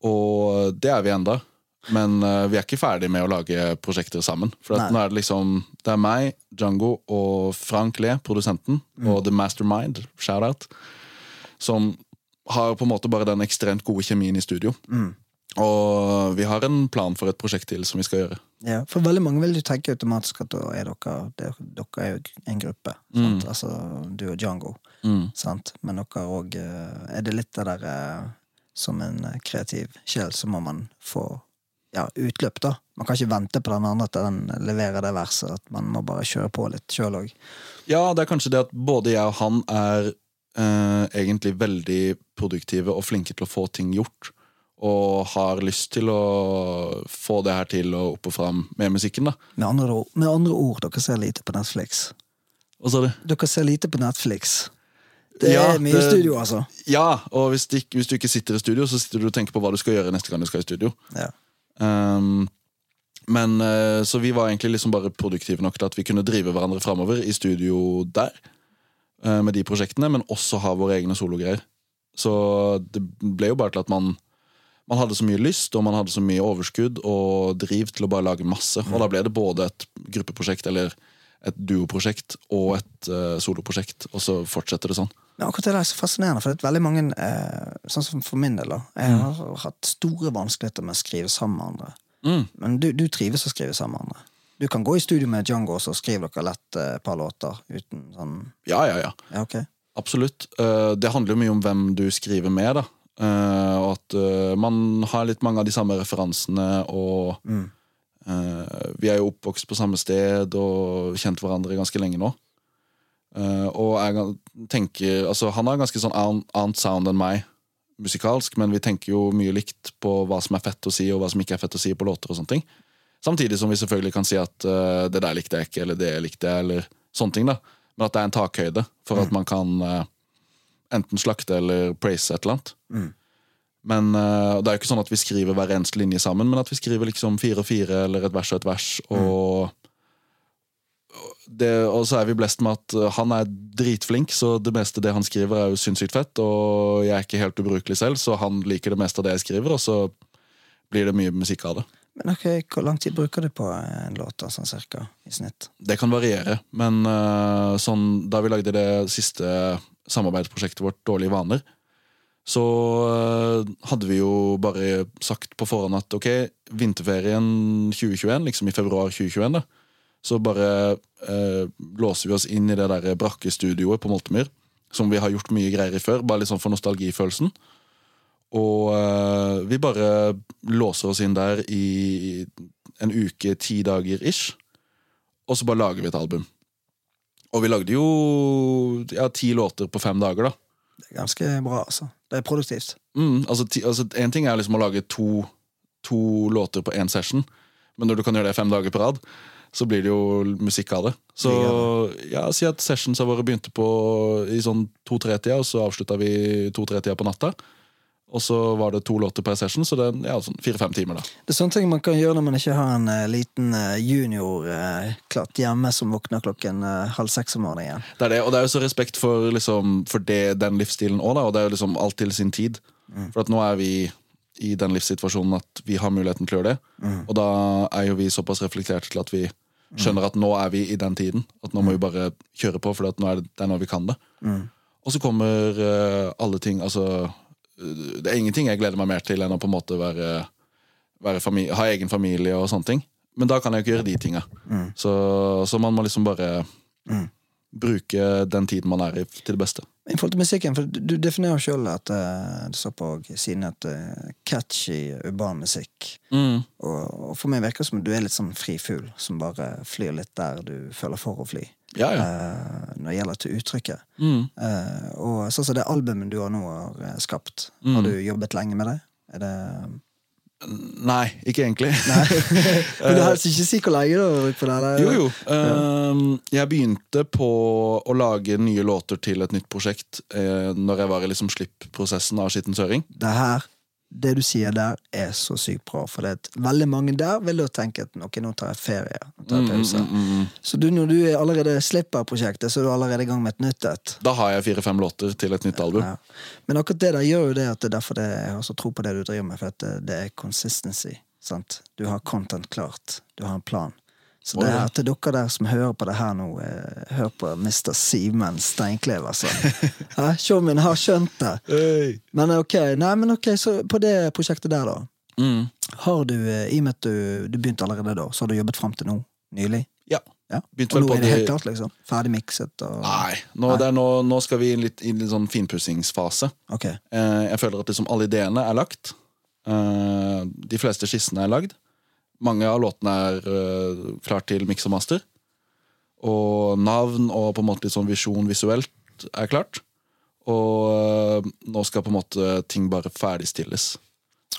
Og det er vi enda. Men uh, vi er ikke ferdig med å lage prosjekter sammen. For nå er det liksom Det er meg, Django og Frank Le, produsenten, Mm. og The Mastermind, shout-out, som har på en måte bare den ekstremt gode kjemien i studio. Mm. Og vi har en plan for et prosjekt til som vi skal gjøre. Ja, for veldig mange vil jo tenke automatisk at da er dere Dere er jo en gruppe. Sant? Altså du og Django. Mm. Men dere òg Er det litt det der eh, Som en eh, kreativ sjel, så må man få ja, utløp, da. Man kan ikke vente på den andre at den leverer det verset. At man må bare kjøre på litt sjøl òg. Ja, det er kanskje det at både jeg og han er eh, egentlig veldig produktive og flinke til å få ting gjort. Og har lyst til å få det her til og opp og fram med musikken. da Med, andre ord- med andre ord, dere ser lite på Netflix. Hva sa du? Dere ser lite på Netflix. Det Ja, er mye det- studio, altså. Ja, og hvis, det hvis du ikke sitter i studio, så sitter du og tenker på hva du skal gjøre neste gang du skal i studio. Ja. Um, men eh, Så vi var egentlig liksom bare produktive nok til at vi kunne drive hverandre framover i studio der. eh, med de prosjektene, men også ha våre egne sologreier. Så det ble jo bare til at man man hadde så mye lyst og man hadde så mye overskudd og driv til å bare lage masse. Og da ble det både et gruppeprosjekt eller et duoprosjekt og et uh, soloprosjekt. Og så fortsetter det sånn. Men akkurat det der er så fascinerende, for det er veldig mange, eh, sånn som for min del, da. Jeg har hatt store vanskeligheter med å skrive sammen med andre. Mm. Men du, du trives å skrive sammen med andre. Du kan gå i studio med Django, og så skriver dere lett eh, et par låter uten sånn Ja, ja, ja. Ja, ok. Absolutt. Eh, Det handler jo mye om hvem du skriver med, da. Eh, Og at eh, man har litt mange av de samme referansene, og Mm. eh, vi er jo oppvokst på samme sted og kjent hverandre ganske lenge nå. Og jeg tenker Altså, han har ganske sånn annet sound enn meg musikalsk, men vi tenker jo mye likt på hva som er fett å si, og hva som ikke er fett å si på låter og sånne ting. Samtidig som vi selvfølgelig kan si at uh, det der likte jeg ikke, eller det likte jeg, eller sånne ting. da Men at det er en takhøyde for at man kan uh, enten slakte eller praise et eller annet. Mm. Men uh, Det er jo ikke sånn at vi skriver hver eneste linje sammen, men at vi skriver liksom fire og fire, eller et vers og et vers. Og, det, og så er vi blest med at eh, han er dritflink, så det meste det han skriver, er jo sinnssykt fett. Og jeg er ikke helt ubrukelig selv, så han liker det meste av det jeg skriver, og så blir det mye musikk av det. Men ok, hvor lang tid bruker du på en låt, sånn cirka, i snitt? Det kan variere, men uh, sånn, da vi lagde det siste samarbeidsprosjektet vårt, Dårlige vaner, så eh, hadde vi jo bare sagt på forhånd at ok, vinterferien 2021, liksom i februar 2021, da, så bare eh, låser vi oss inn i det der brakkestudioet på Moltemyr, som vi har gjort mye greier i før, bare liksom for nostalgifølelsen. Og eh, vi bare låser oss inn der i en uke, ti dager ish, og så bare lager vi et album. Og vi lagde jo ja, ti låter på fem dager, da. Det er ganske bra, altså. Det er produktivt. Mm, altså, ti, altså, en ting er liksom å lage to, to låter på én session, men når du kan gjøre det fem dager på rad, så blir det jo musikk av det. Så ja, si at sessionsa våre begynte på i sånn to-tre-tida, og så avslutta vi to-tre-tida på natta. Og så var det to låter per session, så det er ja, sånn fire-fem timer. da Det er sånne ting man kan gjøre når man ikke har en uh, liten uh, junior uh, klatt hjemme som våkner klokken halv seks om morgenen. Det er det, og det er jo så respekt for, liksom, for det, den livsstilen òg, og det er jo liksom alt til sin tid. For at nå er vi i den livssituasjonen at vi har muligheten til å gjøre det. Og da er jo vi såpass reflekterte til at vi skjønner at nå er vi i den tiden. At nå må vi bare kjøre på, for nå er det, det er nå vi kan det. Og så kommer alle ting Altså, det er ingenting jeg gleder meg mer til enn å på en måte være, være familie, ha egen familie og sånne ting. Men da kan jeg jo ikke gjøre de tinga. Så, så man må liksom bare bruke den tiden man er i, til det beste. I forhold til musikken, for du definerer sjøl at uh, du står på siden at uh, catchy, urban musikk. Og, og for meg virker det som du er litt sånn frifugl som bare flyr litt der du føler for å fly. Ja, ja. Uh, når det gjelder til uttrykket. Eh, og sånn som det albumet du har nå har skapt, skapt, har du jobbet lenge med det? Er det Nei, ikke egentlig. <laughs> Men du helst ikke si hvor lenge du har brukt på det? Jo, jo. Ehm, jeg begynte på å lage nye låter til et nytt prosjekt uh, når jeg var i liksom slipp-prosessen av Skitten søring. Det her, det du sier der, er så sykt bra. For det veldig mange der vil jo tenke at ok, nå tar jeg ferie. Nå tar jeg pause. Så du, når du er allerede slipper prosjektet, så er du allerede i gang med et nytt et. Da har jeg fire-fem låter til et nytt album. Ja. Men akkurat det der gjør jo det at det er derfor det, jeg har så tro på det du driver med, for det, det er consistency. Sant? Du har content klart. Du har en plan. Så det er til dere der som hører på det her nå, eh, hør på Mr. Simen Steinklever. altså. <laughs> Ja, har skjønt det. Men ok, nei, men ok, så på det prosjektet der, da. Mm. Har du, eh, I og med at du, du begynte allerede da, så har du jobbet fram til nå? Nylig? Ja. Ja. Og nå er det helt klart, liksom? Ferdig mikset og Nei, nå, er nå, nå skal vi inn litt i en sånn finpussingsfase. Okay. Eh, jeg føler at liksom alle ideene er lagt. Eh, de fleste skissene er lagd. Mange av låtene er uh, klart til miks og master. Og navn og på en måte litt sånn visjon visuelt er klart. Og uh, nå skal på en måte ting bare ferdigstilles.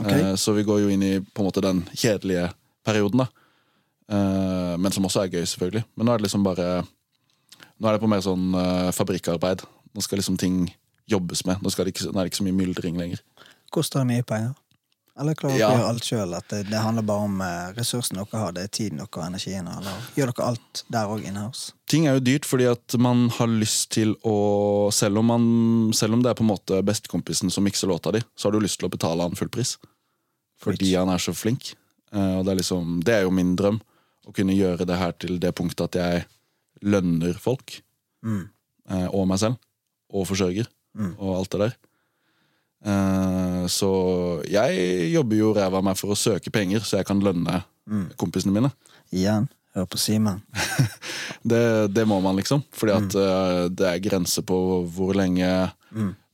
Okay. Uh, så vi går jo inn i på en måte den kjedelige perioden, da. Eh, men som også er gøy, selvfølgelig. Men nå er det liksom bare Nå er det på mer sånn eh, fabrikkarbeid. Nå skal liksom ting jobbes med. Nå, det ikke, nå er det ikke så mye myldring lenger. Koster det mye penger? Eller klarer dere Ja. å gjøre alt sjøl? At det, det handler bare om eh, ressursene dere har, det er tiden dere og energien? Eller gjør dere alt der òg inhouse? Ting er jo dyrt fordi at man har lyst til å Selv om, man, selv om det er på en måte bestekompisen som mikser låta di, så har du lyst til å betale han full pris. Fordi han er så flink. Eh, og det er liksom Det er jo min drøm. Å kunne gjøre det her til det punktet at jeg lønner folk. Mm. eh, og meg selv. Og forsørger. Mm. Og alt det der. Eh, så jeg jobber jo ræva av meg for å søke penger, så jeg kan lønne Mm. kompisene mine. Igjen, hør på Simen. <laughs> Det, det må man, liksom. Fordi at eh, det er grenser på hvor lenge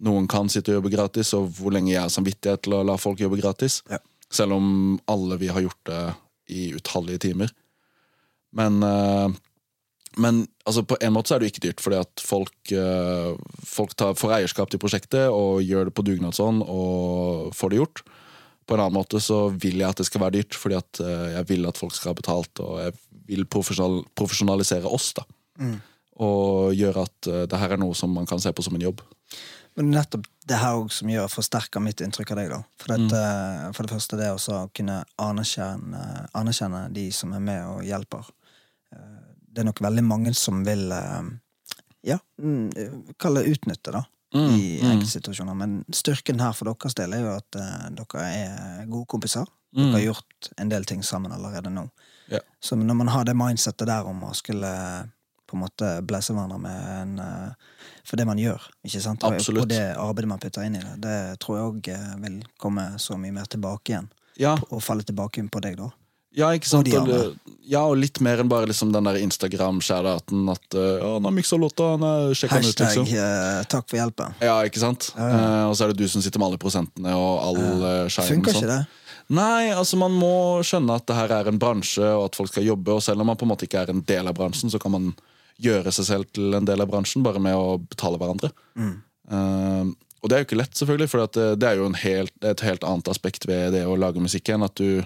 noen kan sitte og jobbe gratis, og hvor lenge jeg har samvittighet til å la folk jobbe gratis. Ja. Selv om alle vi har gjort det i utallige timer. Men, eh, men altså, på en måte så er det jo ikke dyrt, fordi at folk, eh, folk tar, får eierskap til prosjektet og gjør det på dugnadsånd og får det gjort. På en annen måte så vil jeg at det skal være dyrt, fordi at eh, jeg vil at folk skal ha betalt, og jeg vil profesjonal, profesjonalisere oss. da. Og gjøre at eh, det her er noe som man kan se på som en jobb. Men nettopp det her også som gjør forsterker mitt inntrykk av deg. da For, dette, for det første det å kunne anerkjenne, anerkjenne de som er med og hjelper. Eh, Det er nok veldig mange som vil eh, Ja, kalle det utnytte, da. I enkeltsituasjoner. Men styrken her for deres del er jo at eh, dere er gode kompiser. Dere har gjort en del ting sammen allerede nå. Ja. Så når man har det mindsettet der om å skulle på en måte blæse hverandre med en eh, for det man gjør. ikke sant? Absolutt. Og det arbeidet man putter inn i det. Det tror jeg òg vil komme så mye mer tilbake igjen. Ja, Og falle tilbake inn på deg, da. Ja ikke sant? Og Og ja, og litt mer enn bare liksom den der Instagram-shout-outen at uh, 'Han har miksa låta, han er sjekka den ut', Hashtag liksom. eh, 'takk for hjelpen'. Ja, ikke sant? Eh, og så er det du som sitter med alle prosentene og all uh, shinen. Funker sånn. ikke det? Nei, altså man må skjønne at det her er en bransje, og at folk skal jobbe. Og selv om man på en måte ikke er en del av bransjen, så kan man gjøre seg selv til en del av bransjen bare med å betale hverandre. Eh, og det er jo ikke lett, selvfølgelig, for det, det er jo en helt, et helt annet aspekt ved det å lage musikk enn At du,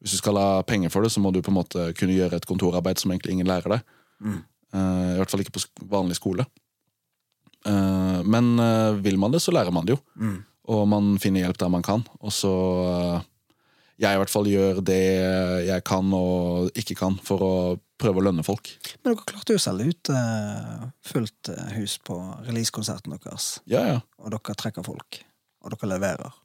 hvis du skal ha penger for det, så må du på en måte kunne gjøre et kontorarbeid som egentlig ingen lærer deg. Eh, I hvert fall ikke på vanlig skole. Uh, men uh, vil man det, så lærer man det jo. Og man finner hjelp der man kan. Og så jeg i hvert fall gjør det jeg kan og ikke kan for å prøve å lønne folk. Men dere klarte jo å selge ut fullt hus på releasekonserten deres. Ja, ja. Og dere trekker folk. Og dere leverer.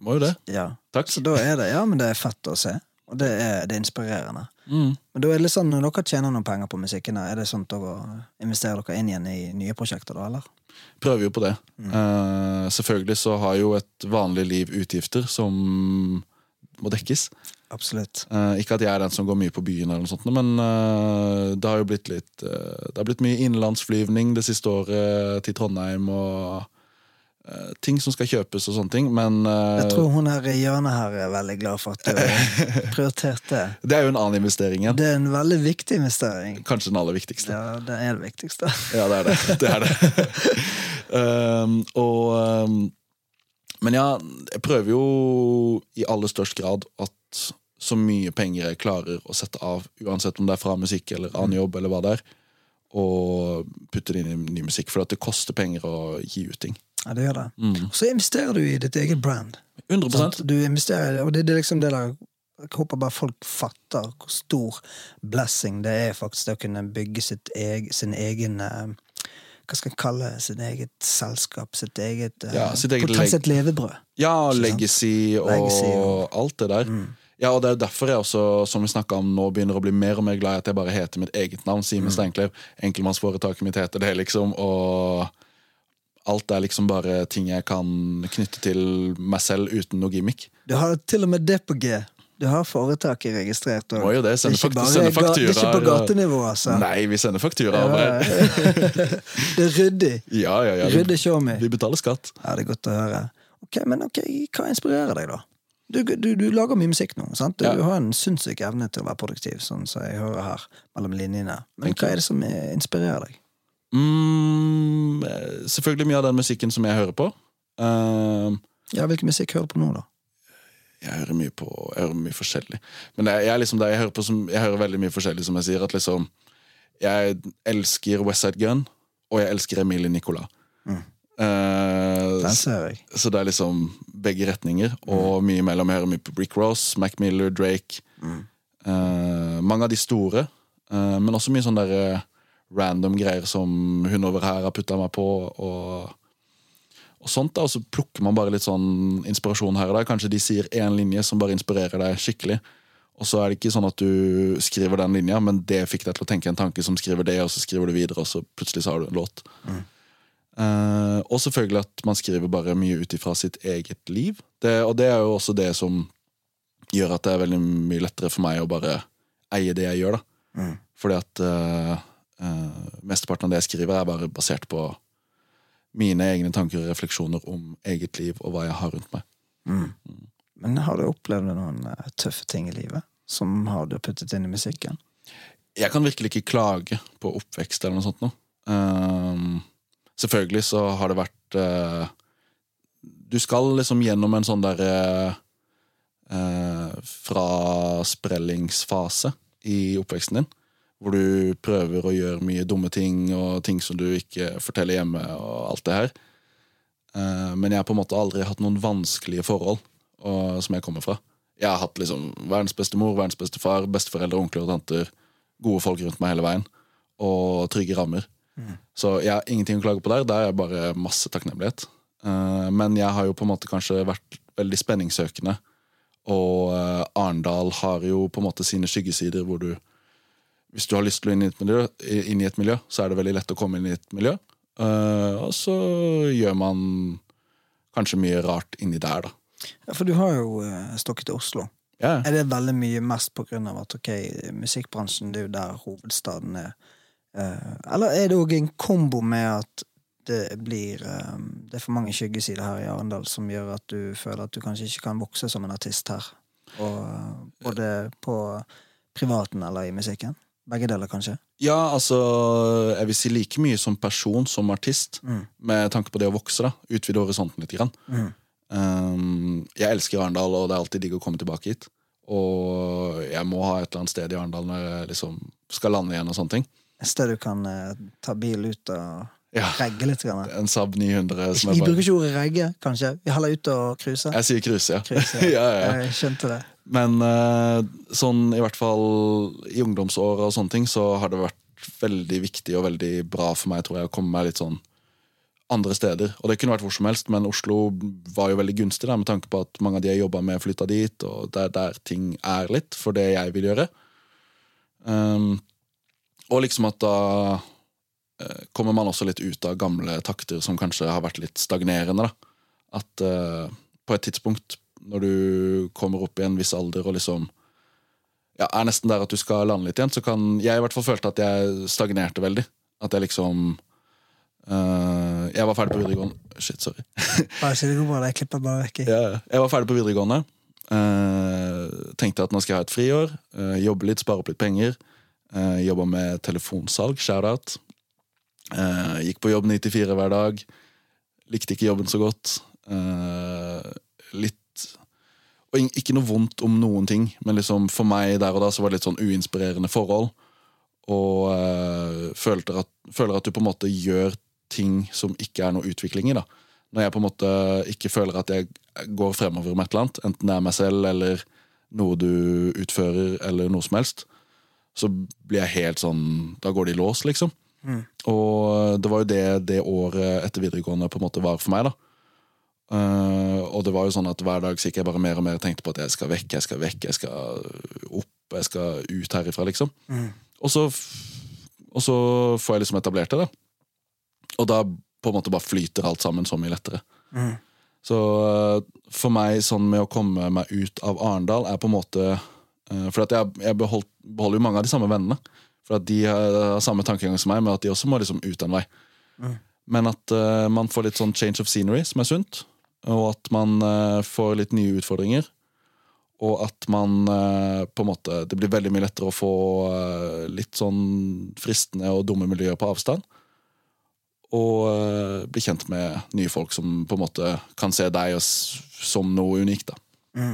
Må jo det. Ja. Takk. Så da er det Ja, men det er fett å se. Og det er, det er inspirerende. Mm. Men da er det litt sånn, når dere tjener noen penger på musikken, er det sånn at dere investerer dere inn igjen i nye prosjekter, da, eller? Prøver jo på det. Eh, selvfølgelig så har jo et vanlig liv utgifter som må dekkes. Absolutt. Uh, ikke at jeg er den som går mye på byen, eller noe sånt, men uh, det har jo blitt litt Det har blitt mye innenlandsflyvning det siste året til Trondheim, og ting som skal kjøpes og sånne ting, men uh, Jeg tror hun her i hjørnet her er veldig glad for at du <laughs> prioriterte. det. det er jo en annen investering igjen. Det er en veldig viktig investering. Kanskje den aller viktigste. Ja, det er det viktigste. Ja, det er det. det, er det. um, <laughs> og um, Men ja, jeg prøver jo i aller størst grad at så mye penger jeg klarer å sette av, uansett om det er fra musikk eller annen jobb, eller hva det er, og putte det inn i ny musikk. For at det koster penger å gi ut ting. Ja, det gjør det. Og så investerer du i ditt eget brand. 100 Sant? Du investerer, og det, det er liksom det der Jeg håper bare folk fatter hvor stor blessing det er faktisk det å kunne bygge sitt eg, sin egen eh, Hva skal jeg kalle sin Sitt eget selskap? Sitt eget, eh, Ja, sitt eget potensielt levebrød. Ja, legacy og Legacy og- alt det der. Ja, og Det er derfor jeg også, som vi om nå, begynner å bli mer og mer glad i at jeg bare heter mitt eget navn. Simen Steinklev. Enkeltmannsforetaket mitt heter det, liksom. Og alt er liksom bare ting jeg kan knytte til meg selv uten noe gimmick. Du har til og med det på G. Du har foretaket registrert. og Må jo det, sende er ikke fakt- bare sende Det er ikke på gatenivå, altså. Nei, vi sender faktura Ja, <laughs> det er ryddig. Ja, ja, ja. Ryddig showme. Vi betaler skatt. Ja, det er godt å høre. Ok, Men ok, hva inspirerer deg, da? Du, du, du lager mye musikk nå. sant? Du, Ja. du har en sinnssyk evne til å være produktiv, sånn som jeg hører her mellom linjene. Men Thank hva er det som inspirerer deg? Mm, selvfølgelig mye av den musikken som jeg hører på. Uh, Ja, Hvilken musikk hører du på nå, da? jeg hører mye på Jeg hører mye forskjellig. Men jeg, er liksom jeg, hører på som, jeg hører veldig mye forskjellig, som jeg sier. At liksom Jeg elsker Westside Gun, og jeg elsker Emilie Nicolas. Uh, Den ser jeg. så det er liksom begge retninger, og mye imellom. Jeg hører mye på Rick Ross, Mac Miller, Drake. Eh, mange av de store, uh, men også mye sånn der eh, random greier som hun over her har putta meg på. og og sånt da, og så plukker man bare litt sånn inspirasjon her og der. Kanskje de sier én linje som bare inspirerer deg skikkelig. Og så er det ikke sånn at du skriver den linja, men det fikk deg til å tenke en tanke som skriver det, og så skriver du videre, og så plutselig så har du en låt. Eh, og selvfølgelig at man skriver bare mye ut ifra sitt eget liv. Det, og det er jo også det som gjør at det er veldig mye lettere for meg å bare eie det jeg gjør. da. Fordi at eh, mesteparten av det jeg skriver, er bare basert på mine egne tanker og refleksjoner om eget liv og hva jeg har rundt meg. Men har du opplevd noen eh, tøffe ting i livet som har du puttet inn i musikken? Jeg kan virkelig ikke klage på oppvekst eller noe sånt noe. Ehm, selvfølgelig så har det vært uh, Du skal liksom gjennom en sånn derre uh, frasprellingsfase i oppveksten din. Hvor du prøver å gjøre mye dumme ting og ting som du ikke forteller hjemme. og alt det her. Eh, men jeg har på en måte aldri hatt noen vanskelige forhold og, som jeg kommer fra. Jeg har hatt liksom verdens beste mor, verdens beste far, besteforeldre, onkler og tanter. Gode folk rundt meg hele veien. Og trygge rammer. Så jeg har ingenting å klage på der. Der er bare masse takknemlighet. Eh, men jeg har jo på en måte kanskje vært veldig spenningssøkende. Og eh, Arendal har jo på en måte sine skyggesider hvor du hvis du har lyst til å inn i et miljø, inn i et miljø så er det veldig lett å komme inn i et miljø. Uh, og så gjør man kanskje mye rart inni der, da. Ja, For du har jo eh, stokket til Oslo. Ja, Er det veldig mye mest på grunn av at ok, musikkbransjen det er jo der hovedstaden er? Uh, eller er det òg en kombo med at det blir um, Det er for mange skyggesider her i Arendal som gjør at du føler at du kanskje ikke kan vokse som en artist her? Og, både på privaten eller i musikken? Begge deler, kanskje? Ja, altså Jeg vil si like mye som person, som artist, Mm. med tanke på det å vokse. da Utvide horisonten litt. Grann. Mm. Um, jeg elsker Arendal, og det er alltid digg å komme tilbake hit. Og jeg må ha et eller annet sted i Arendal når jeg liksom skal lande igjen. og sånne ting Et sted du kan eh, ta bil ut og Ja, regge litt? Grann. En Saab 900 som Vi bare... bruker ikke ordet regge, kanskje? Vi heller ut og cruise? Jeg sier cruise, ja. Cruise, ja, <laughs> ja, ja. Jeg skjønte det. Men eh, sånn i hvert fall i ungdomsåra og sånne ting, så har det vært veldig viktig og veldig bra for meg tror jeg, å komme meg litt sånn andre steder. Og det kunne vært hvor som helst, men Oslo var jo veldig gunstig der, med tanke på at mange av de jeg jobba med, flytta dit, og det er der ting er litt for det jeg vil gjøre. Um, og liksom at da eh, kommer man også litt ut av gamle takter som kanskje har vært litt stagnerende. da. At uh, på et tidspunkt, når du kommer opp i en viss alder og liksom ja, er nesten der at du skal lande litt igjen, så kan jeg i hvert fall følte at jeg stagnerte veldig. At jeg liksom uh, Jeg var ferdig på videregående Shit, sorry. <laughs> Bare si det går bra, jeg klipper bare vekk. Ja, jeg var ferdig på videregående. Uh, tenkte at nå skal jeg ha et friår. Uh, jobbe litt, spare opp litt penger. Uh, jobba med telefonsalg, shout-out. Uh, gikk på jobb 94 hver dag. Likte ikke jobben så godt. Litt Og ikke noe vondt om noen ting, men liksom for meg der og da så var det litt sånn uinspirerende forhold. Og øh, føler, at, føler at du på en måte gjør ting som ikke er noe utvikling i. da Når jeg på en måte ikke føler at jeg går fremover med et eller annet, enten det er meg selv eller noe du utfører, eller noe som helst, så blir jeg helt sånn Da går det i lås, liksom. Og det var jo det det året etter videregående på en måte var for meg. da Eh, og det var jo sånn at hver dag gikk jeg bare mer og mer tenkte på at jeg skal vekk, jeg skal vekk, jeg skal opp, jeg skal ut herifra, liksom. Og, så, og så får jeg liksom etablert det, da. Og da på en måte bare flyter alt sammen så mye lettere. Mm. Så uh, for meg, sånn med å komme meg ut av Arendal, er på en måte uh, For at jeg, jeg beholdt, beholder jo mange av de samme vennene. For at de har, samme tankegang som meg, men at de også må liksom ut en vei. Men at eh, man får litt sånn change of scenery, som er sunt. Og at man eh, får litt nye utfordringer. Og at man eh, på en måte Det blir veldig mye lettere å få eh, litt sånn fristende og dumme miljøer på avstand. Og bli kjent med nye folk som på en måte kan se deg som noe unikt. da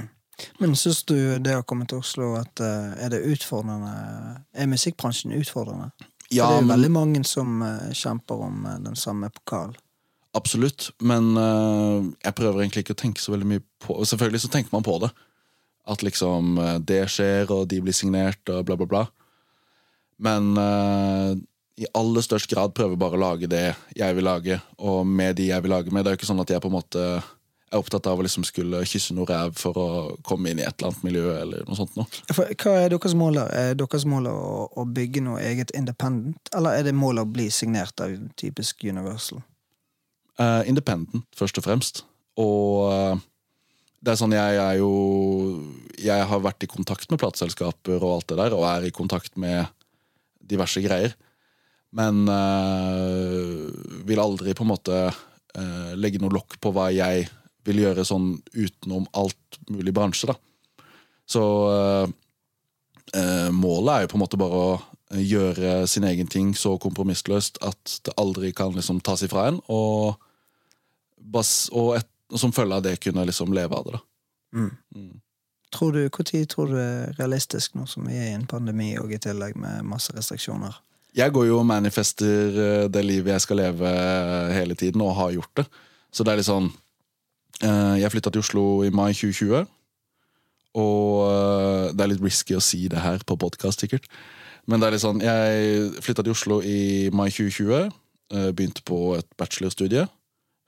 Men syns du det å komme til Oslo at er det utfordrende Er musikkbransjen utfordrende? Ja, For det er jo men- veldig mange som kjemper om den samme pokalen. Absolutt, men eh, jeg prøver egentlig ikke å tenke så veldig mye på Selvfølgelig så tenker man på det. At liksom eh, det skjer, og de blir signert, og bla, bla, bla. Men eh, i aller størst grad prøver bare å lage det jeg vil lage, og med de jeg vil lage med. Det er jo ikke sånn at jeg på en måte er opptatt av å liksom skulle kysse noe ræv for å komme inn i et eller annet miljø, eller noe sånt. For, hva er deres mål? der? Er deres mål å, å bygge noe eget independent, eller er det målet å bli signert av typisk Universal? Eh, independent, først og fremst. Og uh, det er sånn, jeg er jo Jeg har vært i kontakt med plateselskaper og alt det der, og er i kontakt med diverse greier. Men uh, vil aldri på en måte legge noe lokk på hva jeg vil gjøre sånn utenom alt mulig bransje, da. Så målet er jo på en måte bare å gjøre sin egen ting så kompromissløst at det aldri kan liksom tas ifra en, og, bas, og, et, og som følge av det kunne liksom leve av det. da. Tror du, tid tror du det er realistisk nå som vi er i en pandemi og i tillegg med masse restriksjoner? Jeg går jo og manifester eh, det livet jeg skal leve eh, hele tiden, og har gjort det. Så det er litt sånn eh, Jeg flytta til Oslo i mai 2020. Og det er litt risky å si det her på podkast, sikkert. Men det er litt sånn Jeg flytta til Oslo i mai 2020. eh, Begynte på et bachelorstudie.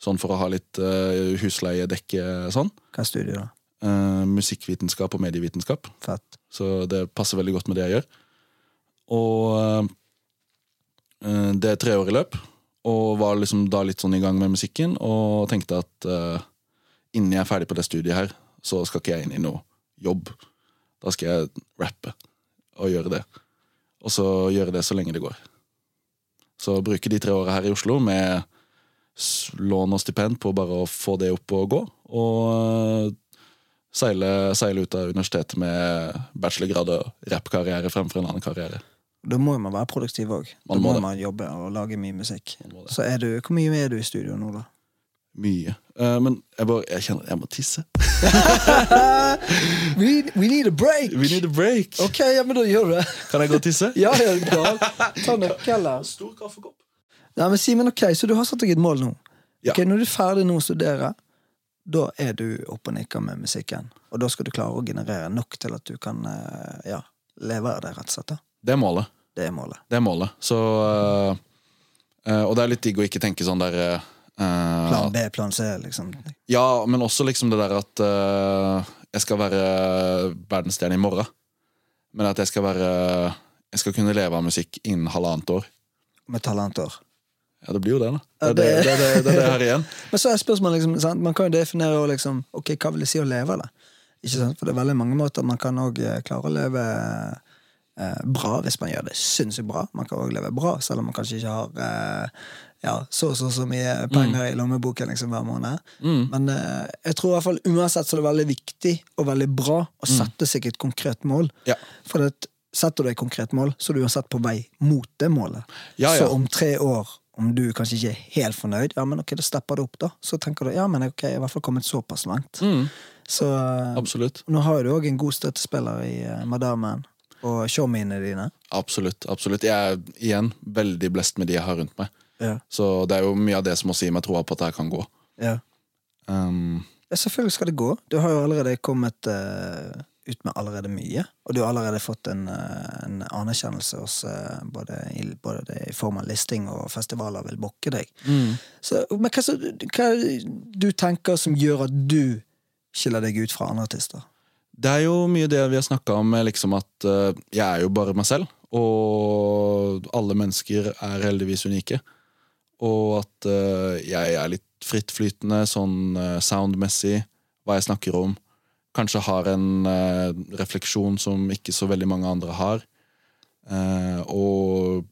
Sånn for å ha litt uh, husleie, dekke sånn. Hva studier da? Uh, musikkvitenskap og medievitenskap. Fett. Så det passer veldig godt med det jeg gjør. Og uh, det er treårig løp, og var liksom da litt sånn i gang med musikken, og tenkte at uh, innen jeg er ferdig på det studiet her, så skal ikke jeg inn i noe jobb. Da skal jeg rappe og gjøre det. Og så gjøre det så lenge det går. Så bruke de tre åra her i Oslo med lån og stipend på bare å få det opp og gå. Og eh, seile, seile ut av universitetet med bachelorgrad og rappkarriere fremfor en annen karriere. Da må man være produktiv òg. Da må må det. man jobbe og lage mye musikk. Så er du, Hvor mye er du i studio nå, da? Mye. Uh, men jeg bare, jeg kjenner jeg må tisse. <laughs> We, we need a break! We need a break. Ok, ja, men da gjør du det. Kan jeg gå og tisse? Ja, ja. Ta nøkkelen. Stor kaffekopp. Nei, men Simen, ok, så du har satt deg et mål nå. Ja. Ok, Når du er ferdig nå å studere, da er du oppe og nikker med musikken. Og da skal du klare å generere nok til at du kan eh, ja, leve av det, rett og slett. da. Det er målet. Det er målet. Det er målet. Så øh, øh, Og det er litt digg å ikke tenke sånn der øh, Plan B, plan C, liksom. Ja, men også liksom det der at jeg skal være verdensstjerne i morgen. Men at jeg skal være Jeg skal kunne leve av musikk innen halvannet år. Med talentår. Ja, det blir jo det, da. Det er det, det- det, det, er her igjen. <laughs> Men så er spørsmålet liksom, sant? Man kan jo definere liksom, ok, hva vil det si å leve da? Ikke sant? For det er veldig mange måter man kan òg klare å leve eh, bra hvis man gjør det sinnssykt bra. Man kan òg leve bra, selv om man kanskje ikke har eh, ja, så og så, så mye penger i lommeboken liksom, hver måned. Men eh, jeg tror i hvert fall uansett så er det veldig viktig og veldig bra å sette seg et konkret mål. Ja. For det, setter du et konkret mål, så er du uansett på vei mot det målet. Ja, ja. Så om tre år, om du kanskje ikke er helt fornøyd, ja, men ok, da stepper du opp, da. Så tenker du ja, men ok, jeg har i hvert fall kommet såpass langt. Så eh, Absolutt. nå har du òg en god støttespiller i uh, Madammen og showmiene dine. Absolutt. absolutt. Jeg er igjen veldig blest med de jeg har rundt meg. Ja. Så det er jo mye av det som også gir meg troa på at det kan gå. Ja. Um, Ja, selvfølgelig skal det gå. Du har jo allerede kommet eh, ut med allerede mye. Og du har allerede fått en, eh, en anerkjennelse hos eh, både, i, både i form av listing og festivaler vil bokke deg. Så, men hva, så, hva du tenker som gjør at du skiller deg ut fra andre artister? Det er jo mye det vi har snakka om, liksom at uh, jeg er jo bare meg selv. Og alle mennesker er heldigvis unike. Og at uh, jeg er litt frittflytende sånn uh, soundmessig, hva jeg snakker om. Kanskje har en uh, refleksjon som ikke så veldig mange andre har. Uh, og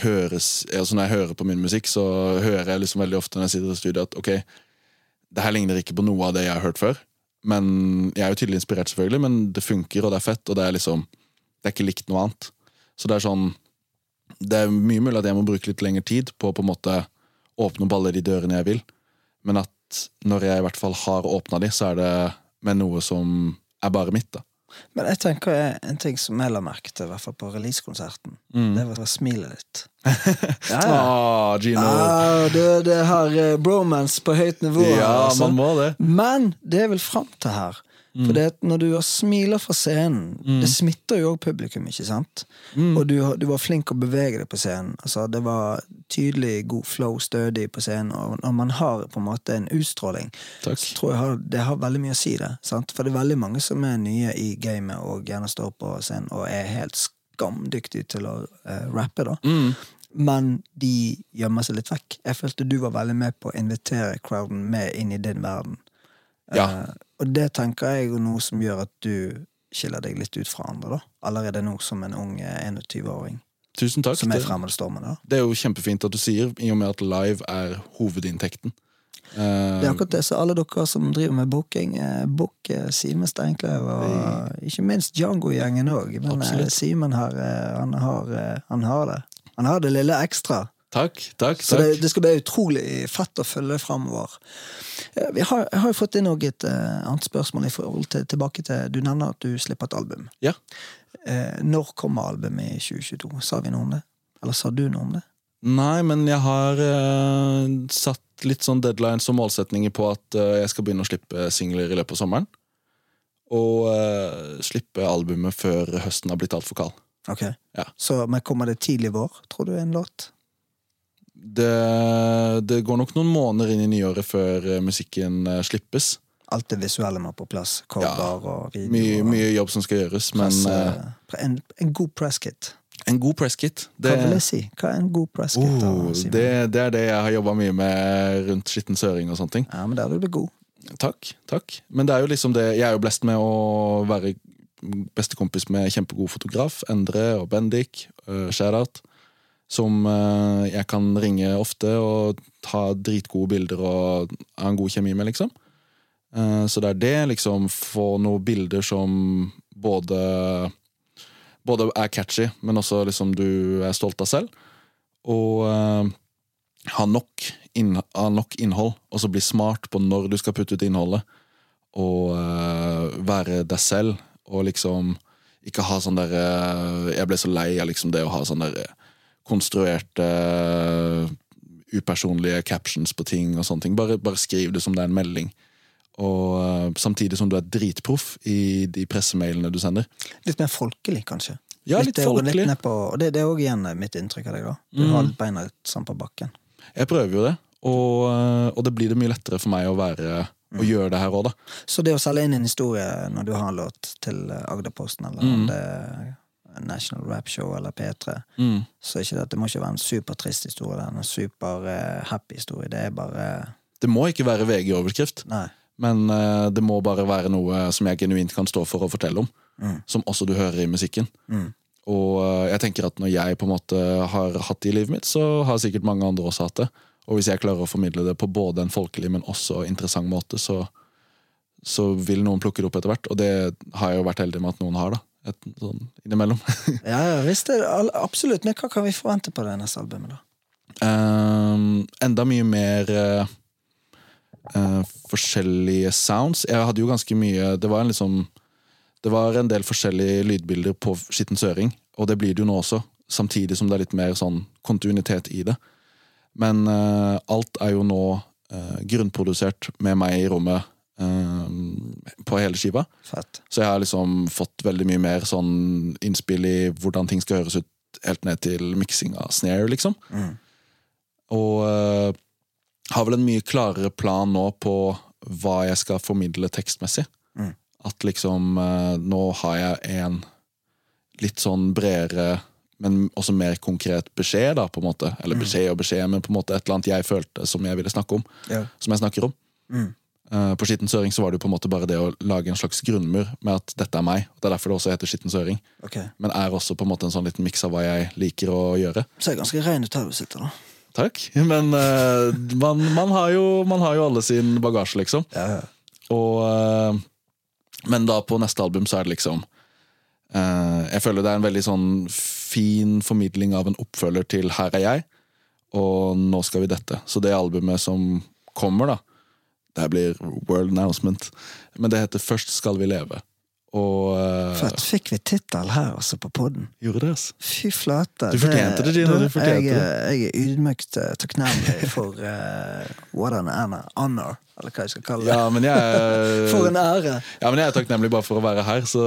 høres altså Når jeg hører på min musikk, så hører jeg liksom veldig ofte når jeg sitter i studio at ok, det her ligner ikke på noe av det jeg har hørt før. Men Jeg er jo tydelig inspirert, selvfølgelig, men det funker, og det er fett. Og det er liksom Det er ikke likt noe annet. Så det er sånn Det er mye mulig at jeg må bruke litt lengre tid på å på en måte åpne opp alle de dørene jeg vil. Men at når jeg i hvert fall har åpna de, så er det med noe som er bare mitt. da Men jeg tenker en ting som jeg la merke til, i hvert fall på releasekonserten, det var smilet ditt. <laughs> Ja, ja. Ah, Gino. Ah, det, det har eh, bromance på høyt nivå. ja, altså. man må det. Men det jeg vil fram til her For det at når du smiler fra scenen, det smitter jo òg publikum, ikke sant? Og du, du var flink å bevege deg på scenen. Altså, det var tydelig god flow, stødig på scenen. Og når man har på en måte en utstråling, Takk. så tror jeg har, det har veldig mye å si, det. Sant? For det er veldig mange som er nye i gamet og gjerne står på scenen og er helt skamdyktige til å uh, rappe, da. Men de gjemmer seg litt vekk. Jeg følte du var veldig med på å invitere crowden med inn i din verden. Ja. Eh, og det tenker jeg er noe som gjør at du skiller deg litt ut fra andre, da. Allerede nå som en ung eh, 21-åring Tusen takk. som er da. det er jo kjempefint at du sier, i og med at live er hovedinntekten. Eh, Det er akkurat det, så alle dere som driver med booking, eh, book eh, Simen Steinkløv, og ikke minst Django-gjengen òg. Men eh, Simen her, eh, han har, eh, han har det. Han har det lille ekstra. Takk, takk. Så takk. det, det skal bli utrolig fett å følge framover. Jeg har, jeg har fått inn et uh, annet spørsmål i forhold til, tilbake til Du nevner at du slipper et album. Ja. Uh, når kommer albumet i 2022? Sa vi noe om det? Eller sa du noe om det? Nei, men jeg har uh, satt litt sånn deadlines og målsetninger på at jeg skal begynne å slippe singler i løpet av sommeren. Og slippe albumet før høsten har blitt altfor kald. Ok. Ja. Så, men kommer det tidlig vår, tror du, en låt? Det, det går nok noen måneder inn i nyåret før eh, musikken eh, slippes. Alt det visuelle må på plass. Cover og video. Mye, mye jobb som skal gjøres, men eh, en, en god presskit. En god presskit. Hva vil jeg si? Hva er en god presskit? Oh, det, det er det jeg har jobba mye med rundt skitten søring og sånne ting. Ja, men der er du god. Takk. takk Men det er jo liksom det Jeg er jo blest med å være bestekompis med kjempegod fotograf. Endre og Bendik. Uh, Shout-out. Som eh, jeg kan ringe ofte og ta dritgode bilder og ha en god kjemi med, liksom. Eh, så det er det, liksom. Få noen bilder som både Både er catchy, men også liksom du er stolt av selv. Og uh, ha nok, inn, nok innhold, og så bli smart på når du skal putte ut innholdet. Og uh, være deg selv, og liksom ikke ha sånn derre Jeg ble så lei av liksom det å ha sånn derre konstruerte upersonlige captions på ting og sånne ting. Bare, bare skriv det som det er en melding. Og eh, samtidig som du er dritproff i de pressemailene du sender. Litt mer folkelig, kanskje. Ja, litt er folkelig. Litt på, og det, det er òg igjen mitt inntrykk av deg. da Du Mm. har litt beina litt sånn på bakken. Jeg prøver jo det, og, eh, og det blir det mye lettere for meg å være og gjøre det her òg, da. Så det å selge inn en historie når du har en låt til Agderposten, eller Mm. det National Rap Show eller P3, Mm. så ikke det, det må ikke være en supertrist historie. Det er en super-happy historie. Det er bare Det må ikke være VG-overskrift, men uh, det må bare være noe som jeg genuint kan stå for å fortelle om. Mm. Som også du hører i musikken. Mm. Og uh, jeg tenker at når jeg på en måte har hatt det i livet mitt, så har sikkert mange andre også hatt det. Og hvis jeg klarer å formidle det på både en folkelig, men også interessant måte, så, så vil noen plukke det opp etter hvert. Og det har jeg jo vært heldig med at noen har, da. Et, sånn innimellom. <laughs> Ja, ja, visst det, absolutt. Men hva kan vi forvente på det neste albumet, da? Um, enda mye mer uh, uh, forskjellige sounds. Jeg hadde jo ganske mye Det var en liksom Det var en del forskjellige lydbilder på Skitten Søring, og det blir det jo nå også. Samtidig som det er litt mer sånn kontinuitet i det. Men uh, alt er jo nå uh, grunnprodusert med meg i rommet eh, på hele skiva. Fett. Så jeg har liksom fått veldig mye mer sånn innspill i hvordan ting skal høres ut, helt ned til miksing av snare, liksom. Mm. Og uh, har vel en mye klarere plan nå på hva jeg skal formidle tekstmessig. Mm. At liksom uh, Nå har jeg en litt sånn bredere, men også mer konkret beskjed, da, på en måte. Eller beskjed og beskjed, men på en måte et eller annet jeg følte som jeg ville snakke om. Ja. Som jeg snakker om. Mm. Eh, På Skitten Søring så var det jo på en måte bare det å lage en slags grunnmur med at dette er meg. Det er derfor det også heter Skitten Søring. Okay. Men er også på en måte en sånn liten miks av hva jeg liker å gjøre. Ser ganske rein ut her du sitter, da. Takk. Men uh, man, man, har jo, man har jo alle sin bagasje, liksom. Ja, ja. Og, uh, men da på neste album så er det liksom uh, Jeg føler det er en veldig sånn fin formidling av en oppfølger til Her er jeg, og nå skal vi dette. Så det albumet som kommer, da, det her blir world announcement, men det heter Først skal vi leve. Og eh, Fett. Fikk vi tittel her altså, på podden? gjorde det, altså. Fy flate. Du fortjente det, Gino, du fortjente jeg, det. er- jeg er ydmykt eh, takknemlig for uh, what an honor, eller hva jeg skal kalle det. Ja, men jeg For en ære. Ja, men jeg er takknemlig bare for å være her, så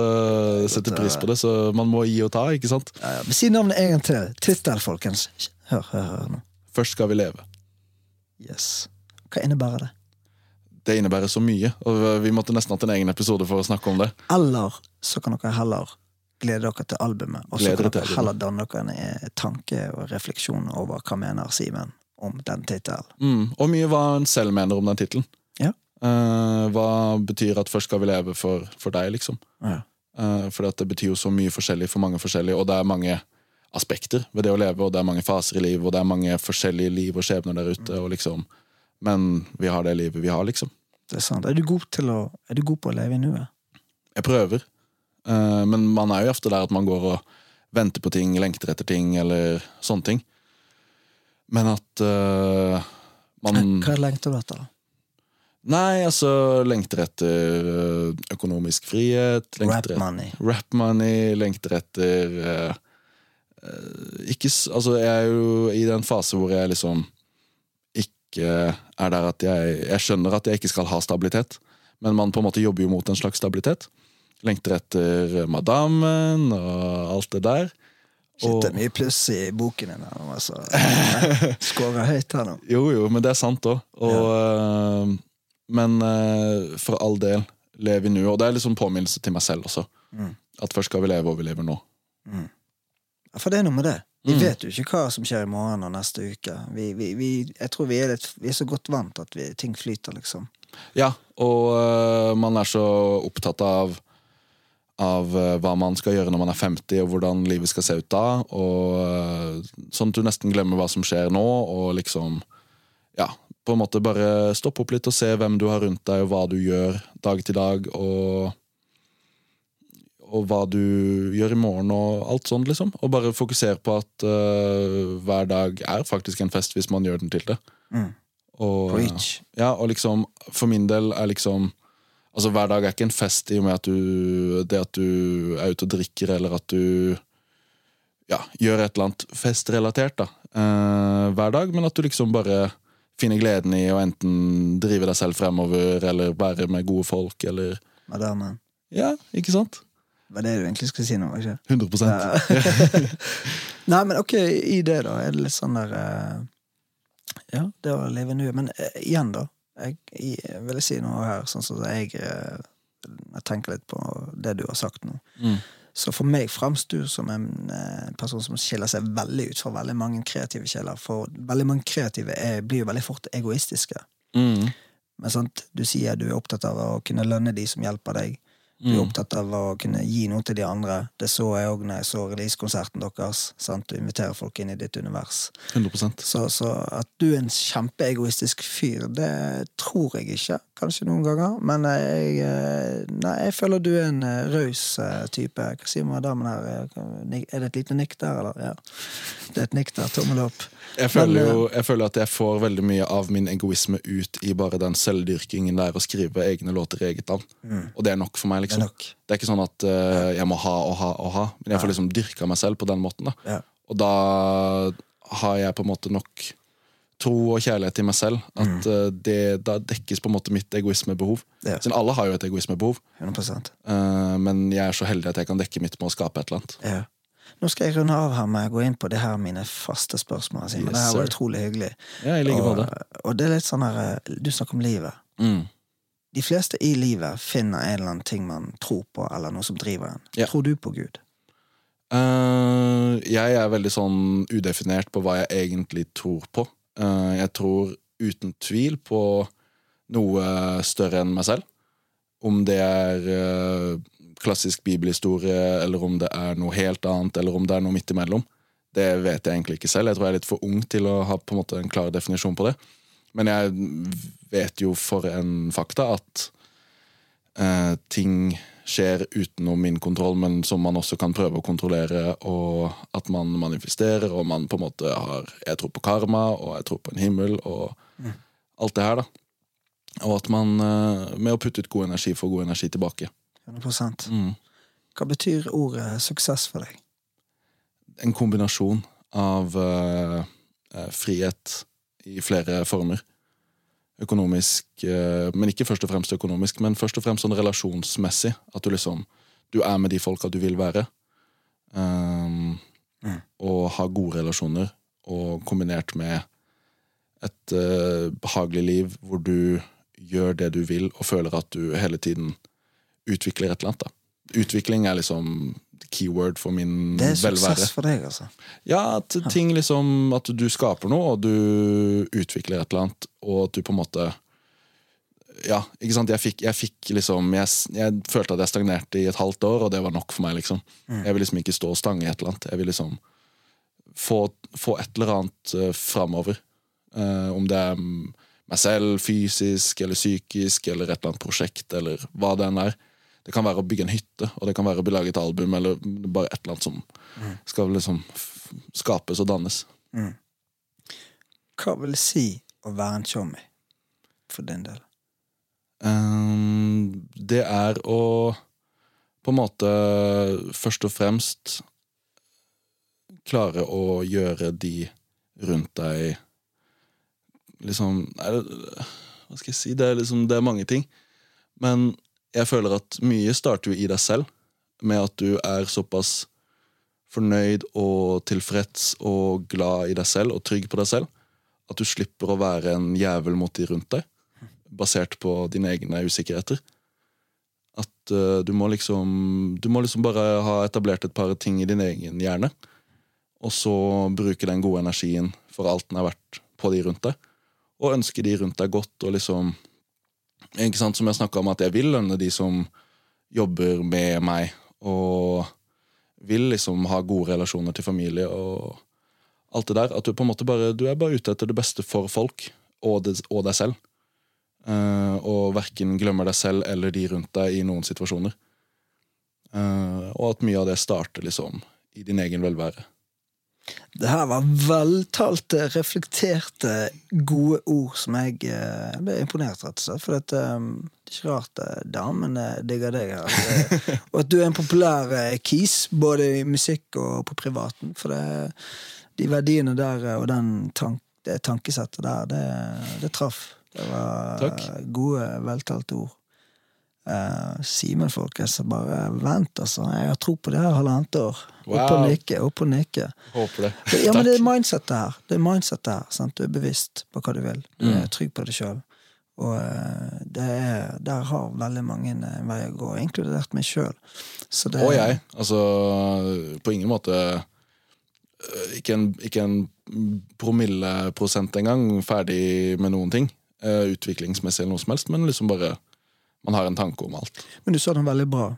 jeg setter pris på det. Så man må gi og ta, ikke sant? Ja, ja. Si navnet en gang til. Tittel, folkens. Hør, hør, hør nå. Først skal vi leve. Yes. Hva innebærer det? Det innebærer så mye, og vi måtte nesten hatt en egen episode for å snakke om det. Eller så kan dere heller glede dere til albumet, og så kan dere heller danne dere en eh, tanke og refleksjon over hva mener Simen om den tittelen. Mm. Og mye hva en selv mener om den tittelen. Ja. Uh, hva betyr at først skal vi leve for, for deg, liksom? Ja. Uh, for det betyr jo så mye forskjellig for mange forskjellige, og det er mange aspekter ved det å leve, og det er mange faser i livet, og det er mange forskjellige liv og skjebner der ute, og liksom Men vi har det livet vi har, liksom. Det er sant. Er du god, til å, er du god på å leve i nuet? Jeg prøver. Eh, men man er jo ofte der at man går og venter på ting, lengter etter ting, eller sånne ting. Men at uh, man Hva lengter du etter? da? Nei, altså Lengter etter eh, økonomisk frihet. Rap money. money. rap money. Lengter etter eh, Ikke Altså, jeg er jo i den fase hvor jeg liksom ikke er der at jeg Jeg skjønner at jeg ikke skal ha stabilitet, men man på en måte jobber jo mot en slags stabilitet. Lengter etter madammen og alt det der. Shit, det er mye pluss i boken din. her Altså. <laughs> Skårer høyt her nå. Jo, jo, men det er sant òg. Ja. Men øh, for all del, lev i nuet. Og det er liksom påminnelse til meg selv også. Mm. At først skal vi leve, og vi lever nå. For det er noe med det. Vi Mm. vet jo ikke hva som skjer i morgen og neste uke. Vi, vi, vi, jeg tror vi er, litt, vi er så godt vant at vi, ting flyter, liksom. Ja, og øh, man er så opptatt av av øh, hva man skal gjøre når man er 50, og hvordan livet skal se ut da. Og øh, Sånn at du nesten glemmer hva som skjer nå, og liksom Ja, på en måte bare stoppe opp litt og se hvem du har rundt deg, og hva du gjør dag til dag, og og hva du gjør i morgen og alt sånt, liksom. Og bare fokusere på at uh, hver dag er faktisk en fest hvis man gjør den til det. Mm. Og, Preach. ja, og liksom, for min del er liksom Altså, hver dag er ikke en fest i og med at du Det at du er ute og drikker, eller at du ja, gjør et eller annet festrelatert, da. uh, hver dag, men at du liksom bare finner gleden i å enten drive deg selv fremover, eller være med gode folk, eller Madammen. Ja, ikke sant? Hva er det du egentlig skulle si nå? ikke? 100 Ja. <laughs> Nei, men ok, i det, da, er det litt sånn der eh, Ja, det å leve nuet. Men uh, igjen, da. Jeg, jeg vil si noe her, sånn som jeg eh, Jeg tenker litt på det du har sagt nå. Mm. Så for meg framstår som en eh, person som skiller seg veldig ut fra veldig mange kreative kjeler. For veldig mange kreative er, blir jo veldig fort egoistiske. Mm. Men sant, du sier du er opptatt av å kunne lønne de som hjelper deg. Du er Mm. opptatt av å kunne gi noe til de andre. Det så jeg òg når jeg så releasekonserten deres. Sant? Du inviterer folk inn i ditt univers. 100 Så, så at du er en kjempeegoistisk fyr, det tror jeg ikke. Kanskje noen ganger. Men jeg, eh, nei, jeg føler du er en eh, raus eh, type. Hva sier damen her? Er det et lite nikk der, eller? Ja. Det er et nikk der. Tommel opp. Jeg føler Men, jo jeg føler at jeg får veldig mye av min egoisme ut i bare den selvdyrkingen der å skrive egne låter i eget navn. Og det er nok for meg. Det er liksom nok. Det er ikke sånn at uh, jeg må ha og ha og ha, men jeg får liksom dyrka meg selv på den måten. da Ja. Og da har jeg på en måte nok tro og kjærlighet til meg selv. At eh, det, da dekkes på en måte mitt egoismebehov. Ja. Siden alle har jo et egoismebehov, 100 eh, men jeg er så heldig at jeg kan dekke mitt med å skape et eller annet. Ja. Nå skal jeg runde av her med å gå inn på det her mine faste spørsmål. Yes, det her var utrolig hyggelig. Ja, og, og det er litt sånn her Du snakker om livet. Mm. De fleste i livet finner en eller annen ting man tror på, eller noe som driver en. Ja. Tror du på Gud? Uh, jeg er veldig sånn udefinert på hva jeg egentlig tror på. Uh, jeg tror uten tvil på noe større enn meg selv. Om det er uh, klassisk bibelhistorie, eller om det er noe helt annet, eller om det er noe midt imellom. Det vet jeg egentlig ikke selv. Jeg tror jeg er litt for ung til å ha på en måte en klar definisjon på det. Men jeg vet jo for en fakta at eh, ting skjer utenom min kontroll, men som man også kan prøve å kontrollere, og at man manifesterer, og man på en måte har Jeg tror på karma, og jeg tror på en himmel, og alt det her, da. Og at man eh, med å putte ut god energi får god energi tilbake. 100 Mm. Hva betyr ordet suksess for deg? En kombinasjon av eh, frihet i flere former. Økonomisk, eh, men ikke først og fremst økonomisk, men først og fremst sånn relasjonsmessig. At du liksom Du er med de folka du vil være. Um, Mm. Og ha gode relasjoner, og kombinert med et uh, behagelig liv hvor du gjør det du vil, og føler at du hele tiden utvikler et eller annet. da. Utvikling er liksom keyword for min velvære. Det er velvære. suksess for deg, altså. Ja, at ting liksom At du skaper noe, og du utvikler et eller annet, og at du på en måte Ja, ikke sant. Jeg fikk, jeg fikk liksom jeg, jeg følte at jeg stagnerte i et halvt år, og det var nok for meg, liksom. Jeg vil liksom ikke stå og stange i et eller annet. Jeg vil liksom få, få et eller annet uh, framover. Uh, om det er mm, meg selv, fysisk eller psykisk, eller et eller annet prosjekt, eller hva det enn er. Det kan være å bygge en hytte, og det kan være å lage et album, eller bare et eller annet som skal liksom skapes og dannes. Hva vil det si å være en tjommi, for din del? Um, det er å på en måte først og fremst klare å gjøre de rundt deg liksom det, Hva skal jeg si? Det er, liksom, det er mange ting. Men jeg føler at mye starter jo i deg selv, med at du er såpass fornøyd og tilfreds og glad i deg selv og trygg på deg selv, at du slipper å være en jævel mot de rundt deg basert på dine egne usikkerheter. At uh, du må liksom Du må liksom bare ha etablert et par ting i din egen hjerne. og så bruke den gode energien for alt den er verdt på de rundt deg. Og ønske de rundt deg godt, og liksom Ikke sant, Som jeg snakka om, at jeg vil lønne de som jobber med meg, og vil liksom ha gode relasjoner til familie og alt det der. At du på en måte bare Du er bare ute etter det beste for folk, og, det, og deg selv. Uh, og verken glemmer deg selv eller de rundt deg i noen situasjoner. Uh, og at mye av det starter liksom i din egen velvære. Det her var veltalte, reflekterte, gode ord som jeg eh, ble imponert rett og slett. For at, eh, det er ikke rart eh, damene digger deg her. Eh, <laughs> og at du er en populær eh, kis, både i musikk og på privaten. For det, de verdiene der eh, og den tank, det tankesettet der, det, det traff. Det var Takk. gode, veltalte ord. Uh, Simen, folkens, bare vent, altså. Jeg har tro på det her halvannet år. Opp og nikke, opp og nikke. Håper det. Ja, men det er mindsettet her. Det er mindsettet her, sant? Du er bevisst på hva du vil. Du Mm. er trygg på deg sjøl. Og uh, det er, der har veldig mange en vei å gå, inkludert meg sjøl. Og jeg. Altså, på ingen måte øh, Ikke en, ikke en promilleprosent engang ferdig med noen ting. Uh, Utviklingsmessig eller noe som helst, men liksom bare Man har en tanke om alt. Men du sa noe veldig bra.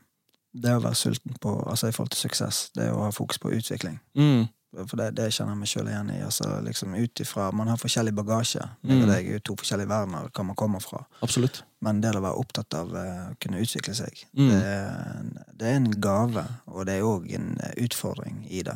Det å være sulten på, altså i forhold til suksess, det å ha fokus på utvikling. Mm. For det, det kjenner jeg meg sjøl igjen i. Altså, liksom ut ifra, Man har forskjellig bagasje. Mm. Det er jo to forskjellige verdener, hva man kommer fra. Absolutt. Men det å være opptatt av eh, å kunne utvikle seg, Mm. det, det er en gave, og det er òg en utfordring i det.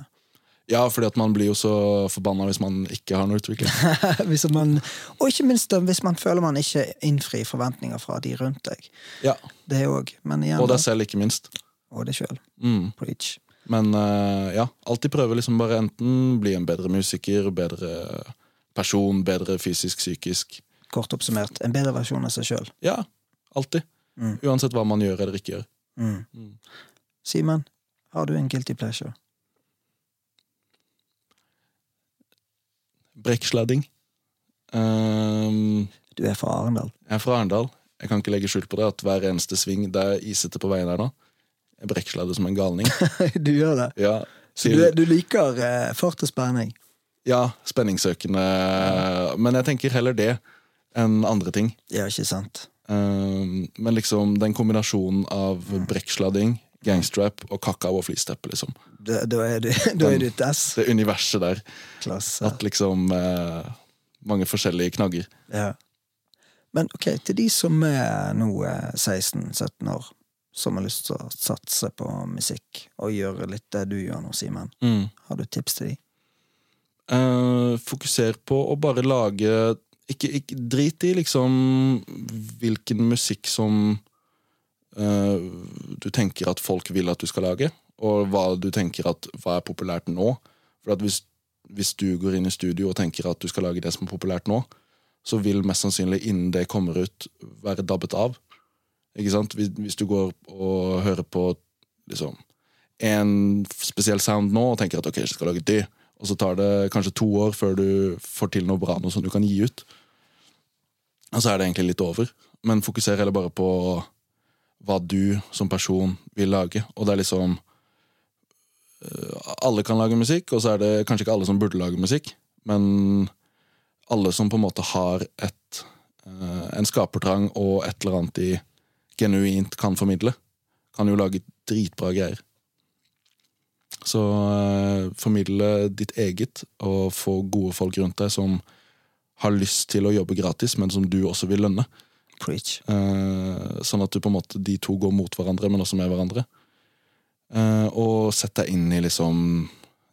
Ja, fordi at man blir jo så forbanna hvis man ikke har noe utvikling. <laughs> man, og ikke minst hvis man føler man ikke innfrir forventninger fra de rundt deg. Ja, Det òg. Og deg selv, ikke minst. og deg sjøl. Mm. Preach. Men uh, ja, alltid prøve liksom bare enten bli en bedre musiker, bedre person, bedre fysisk, psykisk. Kort oppsummert, en bedre versjon av seg sjøl. Ja, alltid. Mm. Uansett hva man gjør eller ikke gjør. Mm. Mm. Simen, har du en guilty pleasure? Brekksladding. Um, Du er fra Arendal. jeg er fra Arendal. Jeg kan ikke legge skjul på det at hver eneste sving det er isete på veien her nå. Jeg brekksladder som en galning. <laughs> du gjør det. Ja, Så du, du liker eh, fart og spenning? ja spenningssøkende. Men jeg tenker heller det enn andre ting. Ja, ikke sant? Um, men liksom den kombinasjonen av Mm. brekksladding, gangstrap og kakao og flisteppe, liksom. Da, da er du da er du et Det universet der. S-klasse. At liksom eh, Mange forskjellige knagger. Ja. Men ok, til de som er nå eh, 16-17 år, som har lyst til å satse på musikk og gjøre litt det du gjør nå, Simen, Mm. har du tips til de? Eh, fokuser på å bare lage ikke, ikke Drit i liksom hvilken musikk som eh, du tenker at folk vil at du skal lage, og hva du tenker at hva er populært nå. For hvis, hvis du går inn i studio og tenker at du skal lage det som er populært nå, så vil mest sannsynlig innen det kommer ut, være dabbet av. Ikke sant? Hvis, hvis du går og hører på liksom en spesiell sound nå og tenker at ok, jeg skal lage det, og så tar det kanskje to år før du får til noe bra, noe som du kan gi ut. Og så er det egentlig litt over. Men fokuser heller bare på hva du som person vil lage. Og det er liksom øh, Alle kan lage musikk, og så er det kanskje ikke alle som burde lage musikk, men alle som på en måte har et øh, en skapertrang og et eller annet de genuint kan formidle, kan jo lage dritbra greier. Så eh, formidle ditt eget, og få gode folk rundt deg som har lyst til å jobbe gratis, men som du også vil lønne. Preach. Uh, sånn at du på en måte, de to går mot hverandre, men også med hverandre. Uh, og sett deg inn i liksom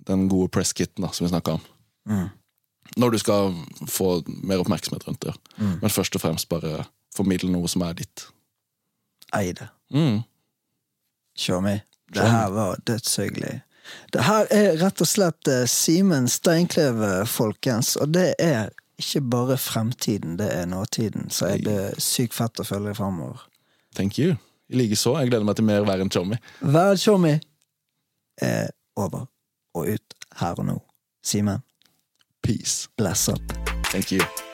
den gode presskitten da, som vi snakka om. Mm. Når du skal få mer oppmerksomhet rundt det. Mm. Men først og fremst bare formidle noe som er ditt. Eie det. Mm. Show me. Det her var dødshyggelig. Det her er rett og slett eh, Simen Steinkleve, folkens. Og det er ikke bare fremtiden, det er nåtiden. Så er det sykt fett å følge framover. Thank you. I likeså. Jeg gleder meg til mer Vær en Tjommi. Vær Tjommi er over og ut her og nå. Simen, Peace. bless up. Thank you.